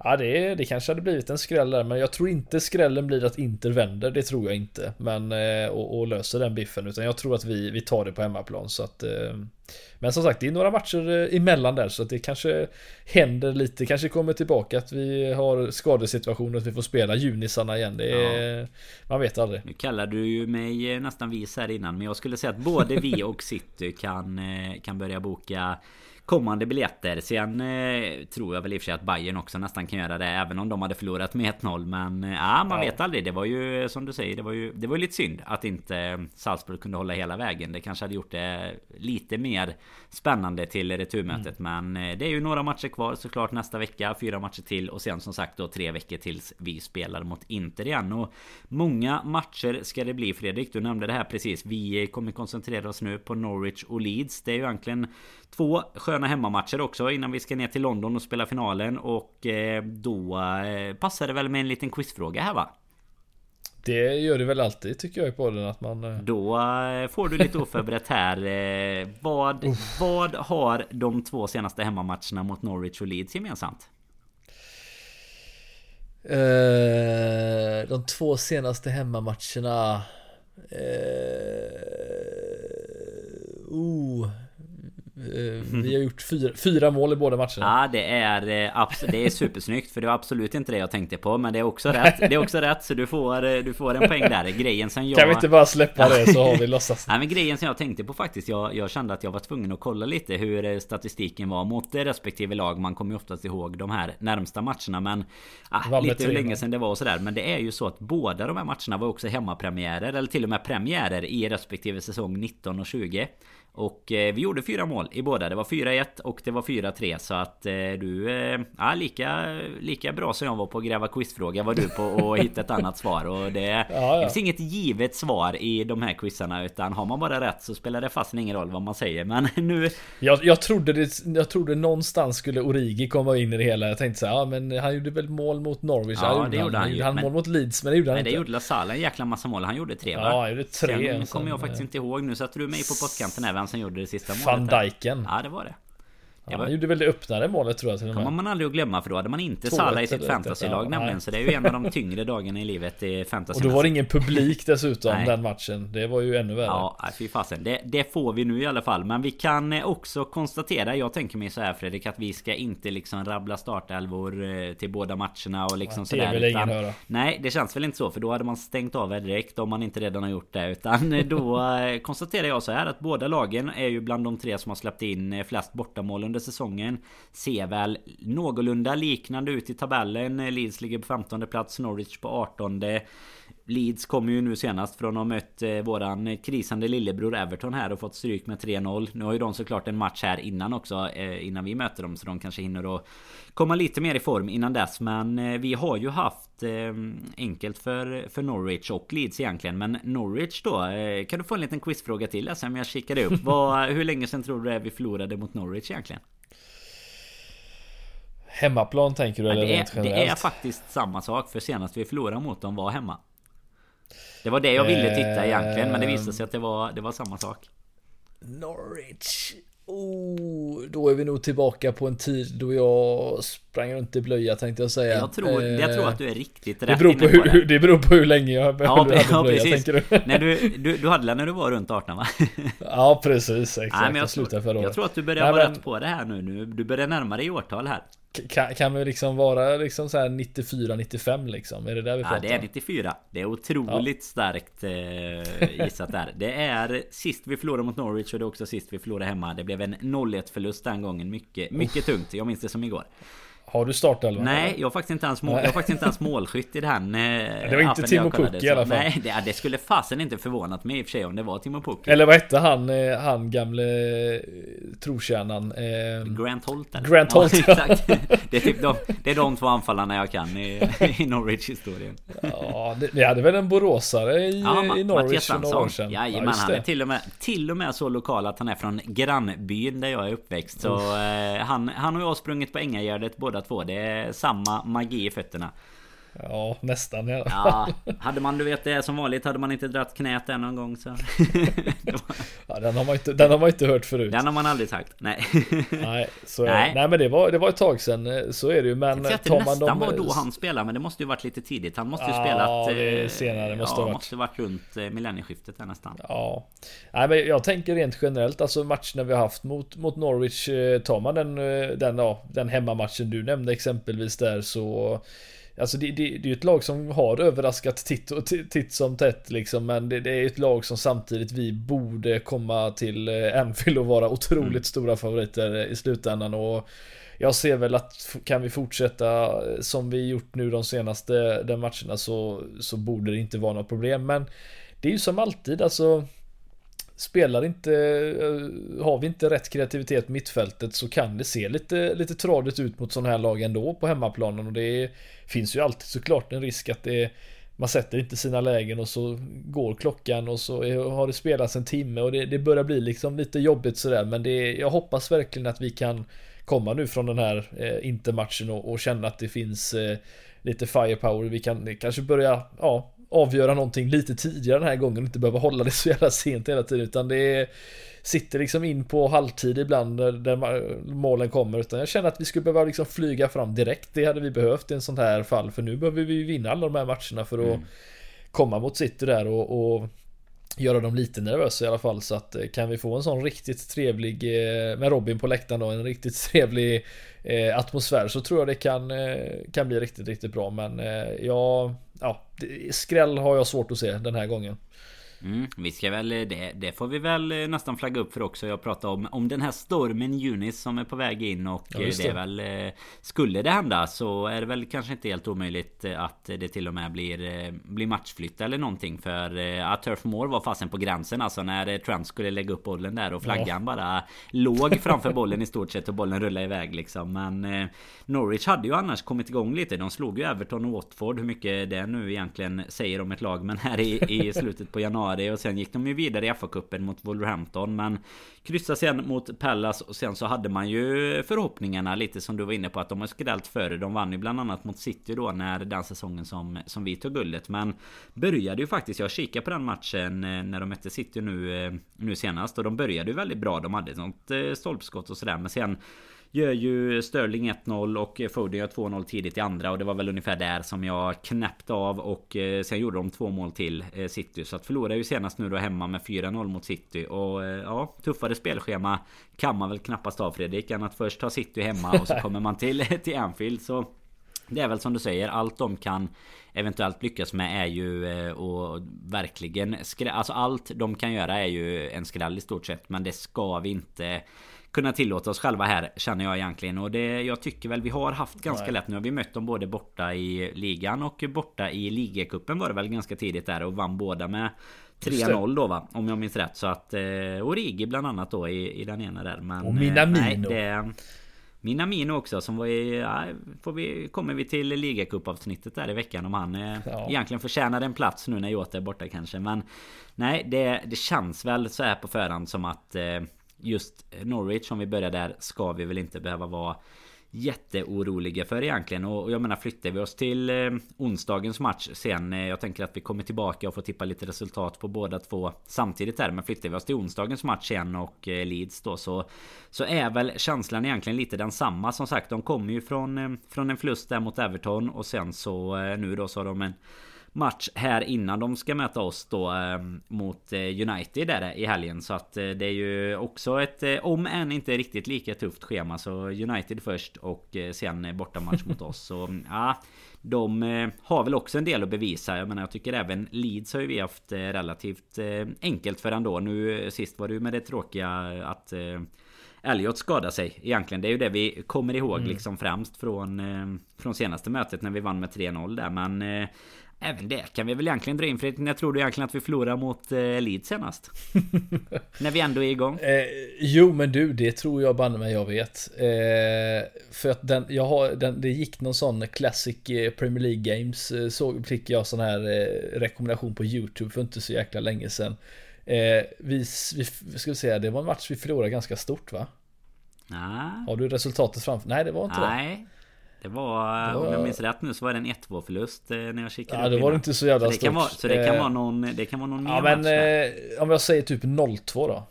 Speaker 2: Ja det, det kanske hade blivit en skräll där men jag tror inte skrällen blir att Inter vänder. Det tror jag inte. Men eh, och, och löser den biffen utan jag tror att vi, vi tar det på hemmaplan så att eh, Men som sagt det är några matcher emellan där så att det kanske händer lite. Kanske kommer tillbaka att vi har skadesituationer att vi får spela junisarna igen. Det är, ja. Man vet aldrig.
Speaker 1: Nu kallar du ju mig nästan vis här innan men jag skulle säga att både vi och City kan, kan börja boka kommande biljetter. Sen eh, tror jag väl i och för sig att Bayern också nästan kan göra det. Även om de hade förlorat med 1-0. Men eh, ja, man ja. vet aldrig. Det var ju som du säger. Det var ju, det var lite synd att inte Salzburg kunde hålla hela vägen. Det kanske hade gjort det lite mer spännande till returmötet. Mm. Men eh, det är ju några matcher kvar såklart nästa vecka. Fyra matcher till. Och sen som sagt då tre veckor tills vi spelar mot Inter igen. Och många matcher ska det bli Fredrik. Du nämnde det här precis. Vi kommer koncentrera oss nu på Norwich och Leeds. Det är ju egentligen två sköna hemmamatcher också innan vi ska ner till London och spela finalen. Och eh, då eh, passar det väl med en liten quizfråga här va?
Speaker 2: Det gör det väl alltid tycker jag i podden att man... Eh,
Speaker 1: då får du lite oförberett här. Vad, vad har de två senaste hemmamatcherna mot Norwich och Leeds gemensamt?
Speaker 2: de två senaste hemmamatcherna... Uh, oh, vi har gjort fyra, fyra mål i båda matcherna.
Speaker 1: Ja det är, eh, det är supersnyggt för det var absolut inte det jag tänkte på Men det är också rätt. Det är också rätt så du får, eh, du får en poäng där. Grejen som jag...
Speaker 2: Kan vi inte bara släppa det så har vi [LAUGHS] låtsas.
Speaker 1: Nej men grejen som jag tänkte på faktiskt. Jag, jag kände att jag var tvungen att kolla lite hur statistiken var mot respektive lag. Man kommer ju oftast ihåg de här närmsta matcherna men... Ah, lite hur länge sedan det var och sådär. Men det är ju så att båda de här matcherna var också hemmapremiärer. Eller till och med premiärer i respektive säsong 19 och 20. Och eh, vi gjorde fyra mål i båda. Det var 4-1 och det var 4-3. Så att eh, du... Eh, ja, lika, lika bra som jag var på att gräva quizfråga var du på att hitta ett annat svar. Och det, ja, ja. det finns inget givet svar i de här quizarna. Utan har man bara rätt så spelar det fast ingen roll vad man säger. Men [LAUGHS] nu...
Speaker 2: Jag, jag, trodde, det, jag trodde någonstans skulle Origi komma in i det hela. Jag tänkte så här, ja men han gjorde väl mål mot Norwich.
Speaker 1: Ja, det gjorde han. Han,
Speaker 2: gjorde han men, mål mot Leeds, men det gjorde han
Speaker 1: nej,
Speaker 2: inte.
Speaker 1: det gjorde LaSalle en jäkla massa mål. Han gjorde tre va?
Speaker 2: Ja, han gjorde tre.
Speaker 1: Sen kommer jag faktiskt inte ihåg. Nu satte du mig på pottkanten även som gjorde det sista målet.
Speaker 2: Van Dijken.
Speaker 1: Ja, det var det.
Speaker 2: Ja. Han gjorde väl det öppnare målet tror jag
Speaker 1: till kommer man aldrig att glömma för då hade man inte Salah i sitt fantasylag ja, nämligen. Nej. Så det är ju en av de tyngre dagarna i livet i fantasy.
Speaker 2: Och då var det ingen publik dessutom [LAUGHS] den matchen. Det var ju ännu värre.
Speaker 1: Ja, fy fasen. Det, det, får vi nu i alla fall. Men vi kan eh, också konstatera. Jag tänker mig så här Fredrik att vi ska inte liksom rabbla startelvor eh, till båda matcherna och liksom ja, sådär.
Speaker 2: Det vill ingen höra.
Speaker 1: Nej, det känns väl inte så. För då hade man stängt av direkt om man inte redan har gjort det. Utan [LAUGHS] då eh, konstaterar jag så här att båda lagen är ju bland de tre som har släppt in flest bortamål under under säsongen. Ser väl någorlunda liknande ut i tabellen. Leeds ligger på 15 plats, Norwich på 18. Leeds kommer ju nu senast från att ha mött eh, våran krisande lillebror Everton här och fått stryk med 3-0. Nu har ju de såklart en match här innan också eh, Innan vi möter dem så de kanske hinner att komma lite mer i form innan dess. Men eh, vi har ju haft enkelt för, för Norwich och Leeds egentligen. Men Norwich då? Kan du få en liten quizfråga till sen jag kikade upp? [LAUGHS] Vad, hur länge sedan tror du det är vi förlorade mot Norwich egentligen?
Speaker 2: Hemmaplan tänker du
Speaker 1: ja,
Speaker 2: eller
Speaker 1: det, är, det är faktiskt samma sak för senast vi förlorade mot dem var hemma. Det var det jag ville titta egentligen men det visade sig att det var, det var samma sak.
Speaker 2: Norwich. Oh, då är vi nog tillbaka på en tid då jag sprang runt i blöja tänkte jag säga.
Speaker 1: Jag tror, jag tror att du är riktigt rätt
Speaker 2: det beror, på hur, det. det beror på hur länge jag
Speaker 1: ja, hade [LAUGHS] ja, blöja precis. tänker du. Nej, du, du, du hade när du var runt 18 va? [LAUGHS]
Speaker 2: ja precis, exakt.
Speaker 1: Nej, men jag, jag året. Jag tror att du börjar Nej, vara men... rätt på det här nu. Du börjar närma dig årtal här.
Speaker 2: Kan, kan vi liksom vara liksom så 94-95 liksom? Är det där vi pratar?
Speaker 1: Ja det är 94 Det är otroligt ja. starkt eh, gissat där. Det är sist vi förlorade mot Norwich och det är också sist vi förlorade hemma. Det blev en 0-1 förlust den gången. Mycket, mycket tungt. Jag minns det som igår
Speaker 2: har du startelvan?
Speaker 1: Nej, jag har faktiskt inte ens, mål, jag faktiskt inte ens målskytt i den [LAUGHS]
Speaker 2: Det var inte Timo Pukki i alla fall.
Speaker 1: Nej, det, det, skulle fasen inte förvånat mig i och för sig om det var Timo Pukki.
Speaker 2: Eller vad hette han, eh, han gamle eh, trotjänaren?
Speaker 1: Eh, Grant Holt eller?
Speaker 2: Grant Holt.
Speaker 1: ja, [LAUGHS] exakt. Det, är typ de, det är de två anfallarna jag kan i, i Norwich-historien
Speaker 2: Ja, det, vi hade väl en boråsare i, ja, i Norwich för några år sedan.
Speaker 1: Jajamän, ja, han är till och, med, till och med så lokal att han är från grannbyn där jag är uppväxt. Så eh, han, han och jag har sprungit på Ängagärdet båda två Det är samma magi i fötterna.
Speaker 2: Ja, nästan i alla
Speaker 1: fall. Ja, hade man du vet det som vanligt hade man inte dratt knät än någon gång så. [LAUGHS]
Speaker 2: ja, den har man inte, den har man inte hört förut.
Speaker 1: Den har man aldrig sagt. Nej. [LAUGHS]
Speaker 2: nej, så nej. nej men det var, det var ett tag sedan. Eh, så är det ju. Men
Speaker 1: jag tar man nästan dem... var då han spelade. Men det måste ju varit lite tidigt. Han måste ju ja, spelat. Ja,
Speaker 2: det är senare. Måste
Speaker 1: ja,
Speaker 2: ha
Speaker 1: varit. måste varit runt eh, millennieskiftet där nästan.
Speaker 2: Ja. Nej men jag tänker rent generellt. Alltså matcherna vi har haft mot, mot Norwich. Eh, tar man den, den, ja, den hemmamatchen du nämnde exempelvis där så Alltså det, det, det är ju ett lag som har överraskat titt, och titt som tätt liksom. Men det, det är ett lag som samtidigt vi borde komma till eh, Anfield och vara otroligt mm. stora favoriter i slutändan. Och jag ser väl att kan vi fortsätta eh, som vi gjort nu de senaste de matcherna så, så borde det inte vara något problem. Men det är ju som alltid alltså Spelar inte, eh, har vi inte rätt kreativitet på mittfältet så kan det se lite, lite tradigt ut mot sådana här lag ändå på hemmaplanen. Och det finns ju alltid såklart en risk att det man sätter inte sina lägen och så går klockan och så har det spelats en timme. Och det, det börjar bli liksom lite jobbigt sådär. Men det, jag hoppas verkligen att vi kan komma nu från den här eh, intermatchen och, och känna att det finns eh, lite firepower. Vi kan kanske börja, ja, avgöra någonting lite tidigare den här gången och inte behöva hålla det så jävla sent hela tiden utan det är, sitter liksom in på halvtid ibland där målen kommer utan jag känner att vi skulle behöva liksom flyga fram direkt. Det hade vi behövt i en sån här fall för nu behöver vi vinna alla de här matcherna för att mm. komma mot City där och, och göra dem lite nervösa i alla fall så att eh, kan vi få en sån riktigt trevlig eh, med Robin på läktaren då en riktigt [LAUGHS] trevlig eh, atmosfär så tror jag det kan, kan bli riktigt, riktigt bra men ja, ja, skräll har jag svårt att se den här gången.
Speaker 1: Mm, vi ska väl, det, det, får vi väl eh, nästan flagga upp för också. Jag pratade om, om den här stormen Junis som är på väg in och ja, det. det. är väl eh, Skulle det hända så är det väl kanske inte helt omöjligt eh, att det till och med blir, blir matchflytt eller någonting. För att Turf Moor var fasen på gränsen alltså när Trent skulle lägga upp bollen där och flaggan ja. [LAUGHS] bara låg framför bollen i stort sett och bollen rullade iväg liksom. Men Norwich hade ju annars kommit igång lite. De slog ju Everton och Watford. Hur mycket det nu egentligen säger om ett lag. Men här i, i slutet på januari januari och sen gick de ju vidare i FA-cupen mot Wolverhampton men kryssade sen mot Pallas och sen så hade man ju förhoppningarna lite som du var inne på att de har skrällt före. De vann ju bland annat mot City då när den säsongen som, som vi tog guldet men började ju faktiskt, jag kikade på den matchen eh, när de mötte City nu, eh, nu senast och de började ju väldigt bra. De hade ett sånt eh, stolpskott och sådär men sen Gör ju Sterling 1-0 och Foden gör 2-0 tidigt i andra och det var väl ungefär där som jag knäppte av och eh, sen gjorde de två mål till eh, City. Så att förlora ju senast nu då hemma med 4-0 mot City och eh, ja tuffare spelschema kan man väl knappast ha Fredrik än att först ha City hemma och så [LAUGHS] kommer man till, [LAUGHS] till Anfield. Så det är väl som du säger, allt de kan eventuellt lyckas med är ju och verkligen skräll, Alltså allt de kan göra är ju en skräll i stort sett Men det ska vi inte kunna tillåta oss själva här känner jag egentligen. Och det, jag tycker väl vi har haft ganska Nej. lätt nu. har Vi mött dem både borta i ligan och borta i ligacupen var det väl ganska tidigt där och vann båda med 3-0 då va? Om jag minns rätt. Så att... Eh, Origi bland annat då i, i den ena där. Men,
Speaker 2: och Minamino.
Speaker 1: Eh, nej, Minamino också som var i... Ja, får vi, kommer vi till ligacupavsnittet där i veckan om han eh, ja. egentligen förtjänar en plats nu när Jota är borta kanske. Men nej, det, det känns väl så här på förhand som att eh, just Norwich om vi börjar där ska vi väl inte behöva vara jätteoroliga för egentligen. Och jag menar flyttar vi oss till eh, onsdagens match sen. Eh, jag tänker att vi kommer tillbaka och får tippa lite resultat på båda två samtidigt där. Men flyttar vi oss till onsdagens match sen och eh, Leeds då så så är väl känslan egentligen lite densamma. Som sagt, de kommer ju från, eh, från en förlust där mot Everton och sen så eh, nu då så har de en match här innan de ska möta oss då eh, mot eh, United där i helgen. Så att eh, det är ju också ett, eh, om än inte riktigt lika tufft schema. Så United först och sen bortamatch mot oss. Så ja, de har väl också en del att bevisa. Jag menar jag tycker även Leeds har ju vi haft relativt enkelt för ändå. Nu sist var det ju med det tråkiga att Elliot skadade sig egentligen. Det är ju det vi kommer ihåg mm. liksom främst från, från senaste mötet när vi vann med 3-0 där. Men Även det kan vi väl egentligen dra in för jag tror du egentligen att vi förlorade mot eh, Leeds senast. [LAUGHS] När vi ändå är igång.
Speaker 2: Eh, jo men du, det tror jag banne mig jag vet. Eh, för att den, jag har, den, det gick någon sån Classic eh, Premier League Games. Eh, så fick jag sån här eh, rekommendation på YouTube för inte så jäkla länge sedan. Eh, vi, vi, ska vi säga, det var en match vi förlorade ganska stort va?
Speaker 1: Nej.
Speaker 2: Har du resultatet framför? Nej det var inte
Speaker 1: Nej. det. Det var, det var, om jag minns rätt nu så var det en 1-2 förlust eh, när jag kikade
Speaker 2: Ja det var inte så jävla så
Speaker 1: det kan vara, Så det kan vara någon, det kan vara någon
Speaker 2: Ja men eh, om jag säger typ 0-2 då?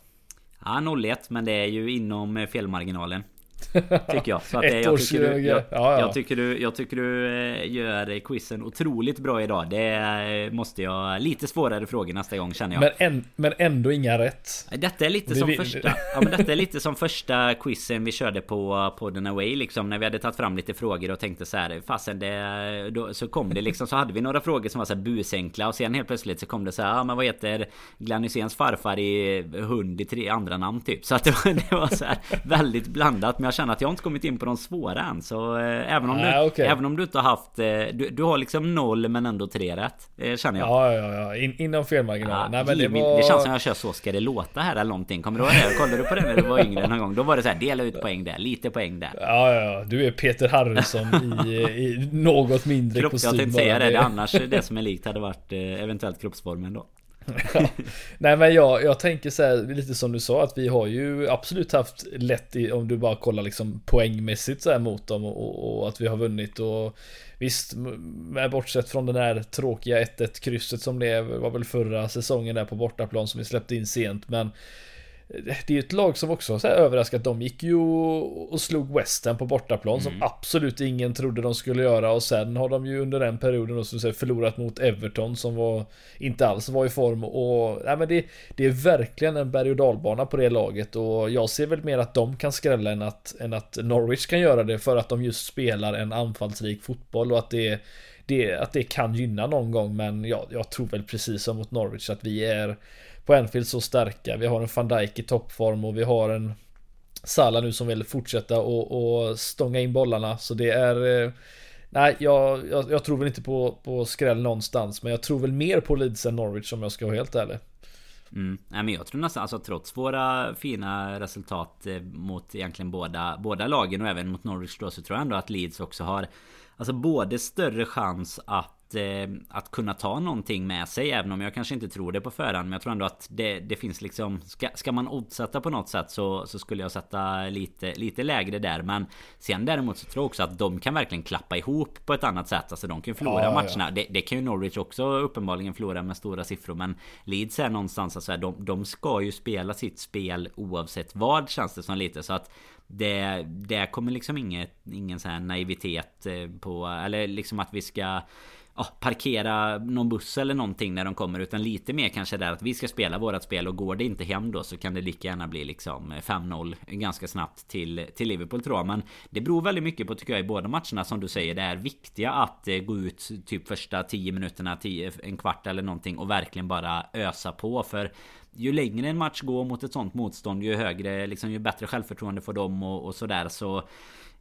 Speaker 1: Ja 0-1 men det är ju inom eh, felmarginalen Tycker jag. Så att jag, tycker du, jag, ja, ja. jag, tycker du, jag tycker du eh, gör quizen otroligt bra idag. Det eh, måste jag... Lite svårare frågor nästa gång känner jag.
Speaker 2: Men, en, men ändå inga rätt.
Speaker 1: Detta är lite det som vi, första... Ja, men detta är lite som första quizen vi körde på podden Away liksom. När vi hade tagit fram lite frågor och tänkte så här. Fasen det... Då, så kom det liksom. Så hade vi några frågor som var så här busenkla. Och sen helt plötsligt så kom det så här. Ja men vad heter Glenn Hyséns farfar i hund i tre andra namn typ. Så att det var, det var så här väldigt blandat. Men jag känner att jag inte kommit in på de svåra än. Så eh, även, om du, ah, okay. även om du inte har haft... Eh, du, du har liksom noll men ändå tre rätt. Eh, känner jag.
Speaker 2: Ja, ja, ja. In, inom felmarginalen.
Speaker 1: Ja, det, var... det känns som jag kör Så ska det låta här eller någonting. Kommer du ihåg det? Kollade du på det när du var yngre någon gång? Då var det så här, dela ut poäng där, lite poäng där.
Speaker 2: Ja, ja, ja. Du är Peter Harrison i, i något mindre
Speaker 1: Kropp, kostym. Jag tänkte säga det. det. Annars det som är likt hade varit eh, eventuellt kroppsformen då.
Speaker 2: Nej men jag, jag tänker så här, lite som du sa att vi har ju absolut haft lätt i, om du bara kollar liksom poängmässigt så här mot dem och, och, och att vi har vunnit och visst, med bortsett från den här tråkiga 1-1 krysset som det var väl förra säsongen där på bortaplan som vi släppte in sent men det är ju ett lag som också har överraskat. De gick ju och slog Western på bortaplan mm. som absolut ingen trodde de skulle göra och sen har de ju under den perioden då, så förlorat mot Everton som var inte alls var i form och nej men det, det är verkligen en berg och dalbana på det laget och jag ser väl mer att de kan skrälla än att, än att Norwich kan göra det för att de just spelar en anfallsrik fotboll och att det det, att det kan gynna någon gång men jag, jag tror väl precis som mot Norwich att vi är på Anfield så starka. Vi har en van Dijk i toppform och vi har en Salah nu som vill fortsätta och, och stånga in bollarna. Så det är... Eh, nej, jag, jag, jag, tror väl inte på, på skräll någonstans. Men jag tror väl mer på Leeds än Norwich om jag ska vara helt ärlig.
Speaker 1: Mm. Nej, men jag tror nästan, alltså trots våra fina resultat eh, mot egentligen båda, båda lagen och även mot Norwich då så tror jag ändå att Leeds också har Alltså både större chans att eh, att kunna ta någonting med sig Även om jag kanske inte tror det på förhand Men jag tror ändå att det, det finns liksom ska, ska man oddsätta på något sätt så, så skulle jag sätta lite, lite lägre där. Men Sen däremot så tror jag också att de kan verkligen klappa ihop på ett annat sätt. Alltså de kan förlora ja, matcherna ja. Det, det, kan ju Norwich också uppenbarligen förlora med stora siffror Men Leeds är någonstans alltså, de, de ska ju spela sitt spel oavsett vad känns det som lite. Så att det, det kommer liksom inget, ingen sån här naivitet eh, på Eller liksom att vi ska ja, parkera någon buss eller någonting när de kommer utan lite mer kanske där att vi ska spela vårat spel och går det inte hem då så kan det lika gärna bli liksom eh, 5-0 ganska snabbt till, till Liverpool tror jag. Men det beror väldigt mycket på tycker jag i båda matcherna som du säger. Det är viktiga att eh, gå ut typ första 10 minuterna, 10, en kvart eller någonting och verkligen bara ösa på. För ju längre en match går mot ett sånt motstånd ju högre, liksom ju bättre självförtroende får de och, och sådär så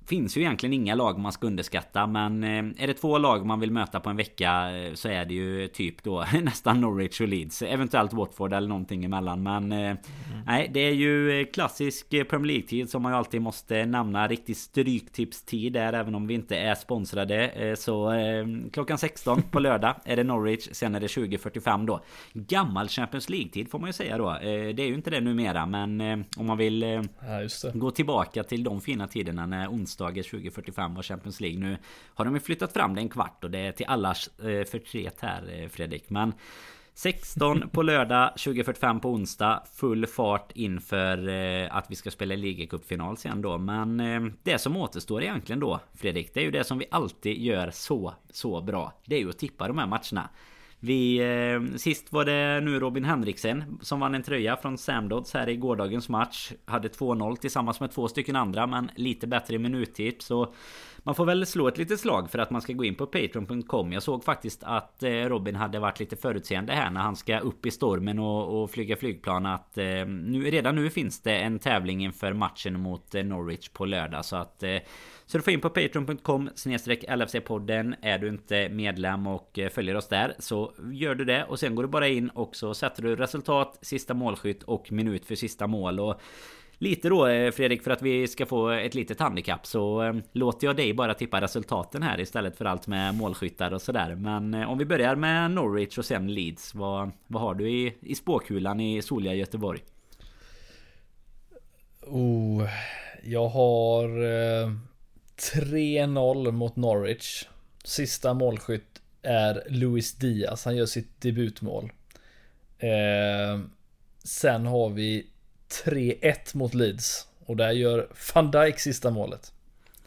Speaker 1: finns ju egentligen inga lag man ska underskatta men eh, är det två lag man vill möta på en vecka eh, så är det ju typ då [LAUGHS] nästan Norwich och Leeds. Eventuellt Watford eller någonting emellan men mm nej det är ju klassisk Premier League-tid som man ju alltid måste nämna. Riktig stryktipstid där även om vi inte är sponsrade. Så klockan 16 på lördag är det Norwich. Sen är det 20.45 då. Gammal Champions League-tid får man ju säga då. Det är ju inte det numera men om man vill ja, gå tillbaka till de fina tiderna när onsdag onsdagar 2045 var Champions League. Nu har de ju flyttat fram det en kvart och det är till allas eh, förtret här eh, Fredrik. Men 16 på lördag, 20.45 på onsdag. Full fart inför eh, att vi ska spela ligacupfinal sen då. Men eh, det som återstår egentligen då Fredrik, det är ju det som vi alltid gör så, så bra. Det är ju att tippa de här matcherna. Vi, eh, sist var det nu Robin Henriksen som vann en tröja från Samdods här i gårdagens match. Hade 2-0 tillsammans med två stycken andra men lite bättre i minuttips. Så man får väl slå ett litet slag för att man ska gå in på Patreon.com. Jag såg faktiskt att eh, Robin hade varit lite förutseende här när han ska upp i stormen och, och flyga flygplan. Att eh, nu, redan nu finns det en tävling inför matchen mot eh, Norwich på lördag. Så att eh, så du får in på patreon.com LFC-podden Är du inte medlem och eh, följer oss där så gör du det och sen går du bara in och så sätter du resultat, sista målskytt och minut för sista mål och Lite då eh, Fredrik för att vi ska få ett litet handikapp så eh, låter jag dig bara tippa resultaten här istället för allt med målskyttar och sådär. Men eh, om vi börjar med Norwich och sen Leeds. Vad, vad har du i, i spåkulan i soliga Göteborg?
Speaker 2: Oh, jag har 3-0 mot Norwich. Sista målskytt är Luis Diaz. Han gör sitt debutmål. Eh, sen har vi 3-1 mot Leeds. Och där gör van Dijk sista målet.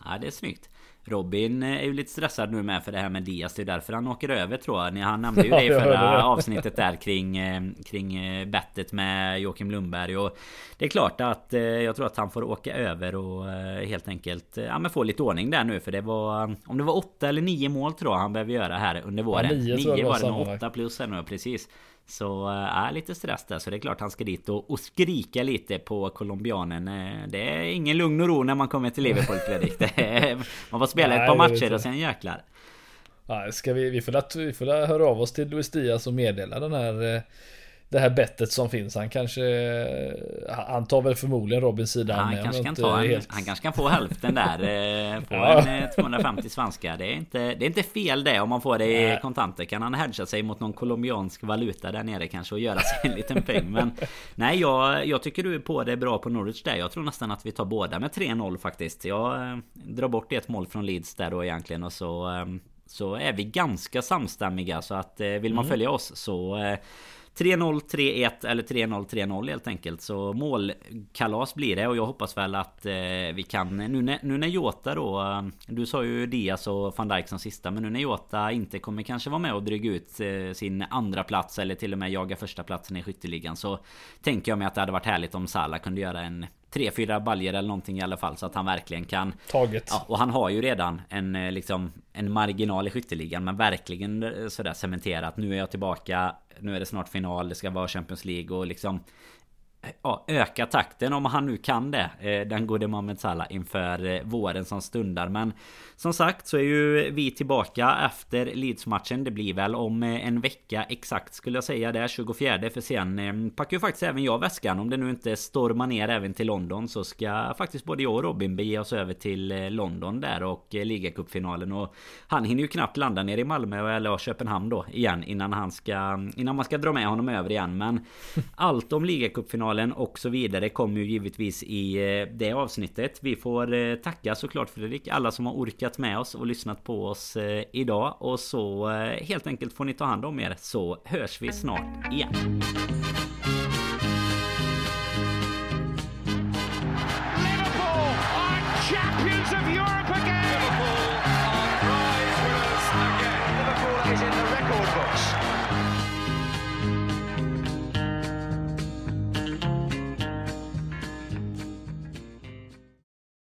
Speaker 1: Ja, det är snyggt. Robin är ju lite stressad nu med för det här med Diaz. Det är därför han åker över tror jag. Han nämnde ju [LAUGHS] det i förra [LAUGHS] avsnittet där kring, eh, kring eh, bettet med Joakim Lundberg. Och det är klart att eh, jag tror att han får åka över och helt enkelt ja, men få lite ordning där nu. För det var om det var åtta eller nio mål tror jag han behöver göra här under våren. Ja, nio, nio var det med åtta plus här nu precis. Så är äh, lite stress där. Så det är klart han ska dit och, och skrika lite på colombianen. Eh, det är ingen lugn och ro när man kommer till Liverpool Fredrik. man får spela Nej, ett par matcher och sen jäklar.
Speaker 2: Nej, ska vi, vi, får, vi får höra av oss till Luis Diaz och meddela den här eh, det här bettet som finns. Han kanske... Han tar väl förmodligen Robins sida.
Speaker 1: Han, kanske kan ta en, helt... han kanske kan få hälften där. Eh, [LAUGHS] på ja. en 250 eh, svenska. Det är, inte, det är inte fel det om man får det i kontanter. Kan han hedga sig mot någon colombiansk valuta där nere kanske och göra sig en liten peng. Men [LAUGHS] nej, jag, jag tycker du är på det bra på Norwich där. Jag tror nästan att vi tar båda med 3-0 faktiskt. Jag eh, drar bort ett mål från Leeds där då egentligen och så så är vi ganska samstämmiga så att vill man mm. följa oss så 3-0, 3-1 eller 3-0, 3-0 helt enkelt. Så målkalas blir det och jag hoppas väl att eh, vi kan... Nu när, nu när Jota då... Eh, du sa ju Diaz och van Dijk som sista. Men nu när Jota inte kommer kanske vara med och dryga ut eh, sin andra plats eller till och med jaga första platsen i skytteligan. Så tänker jag mig att det hade varit härligt om Salah kunde göra en tre, fyra baljer eller någonting i alla fall så att han verkligen kan
Speaker 2: Taget
Speaker 1: ja, Och han har ju redan en eh, liksom En marginal i skytteligan men verkligen eh, sådär cementerat Nu är jag tillbaka Nu är det snart final, det ska vara Champions League och liksom ja, öka takten om han nu kan det. Eh, den gode Mohamed Salah inför eh, våren som stundar. Men som sagt så är ju vi tillbaka efter Leeds-matchen. Det blir väl om eh, en vecka exakt skulle jag säga det. 24 för sen packar ju faktiskt även jag väskan. Om det nu inte stormar ner även till London så ska faktiskt både jag och Robin bege oss över till London där och ligacupfinalen. Och han hinner ju knappt landa ner i Malmö eller Köpenhamn då igen innan han ska innan man ska dra med honom över igen. Men [LAUGHS] allt om ligacupfinalen finalen och så vidare kommer ju givetvis i eh, det avsnittet. Vi får eh, tacka såklart Fredrik, alla som har orkat med oss och lyssnat på oss eh, idag. Och så eh, helt enkelt får ni ta hand om er så hörs vi snart igen.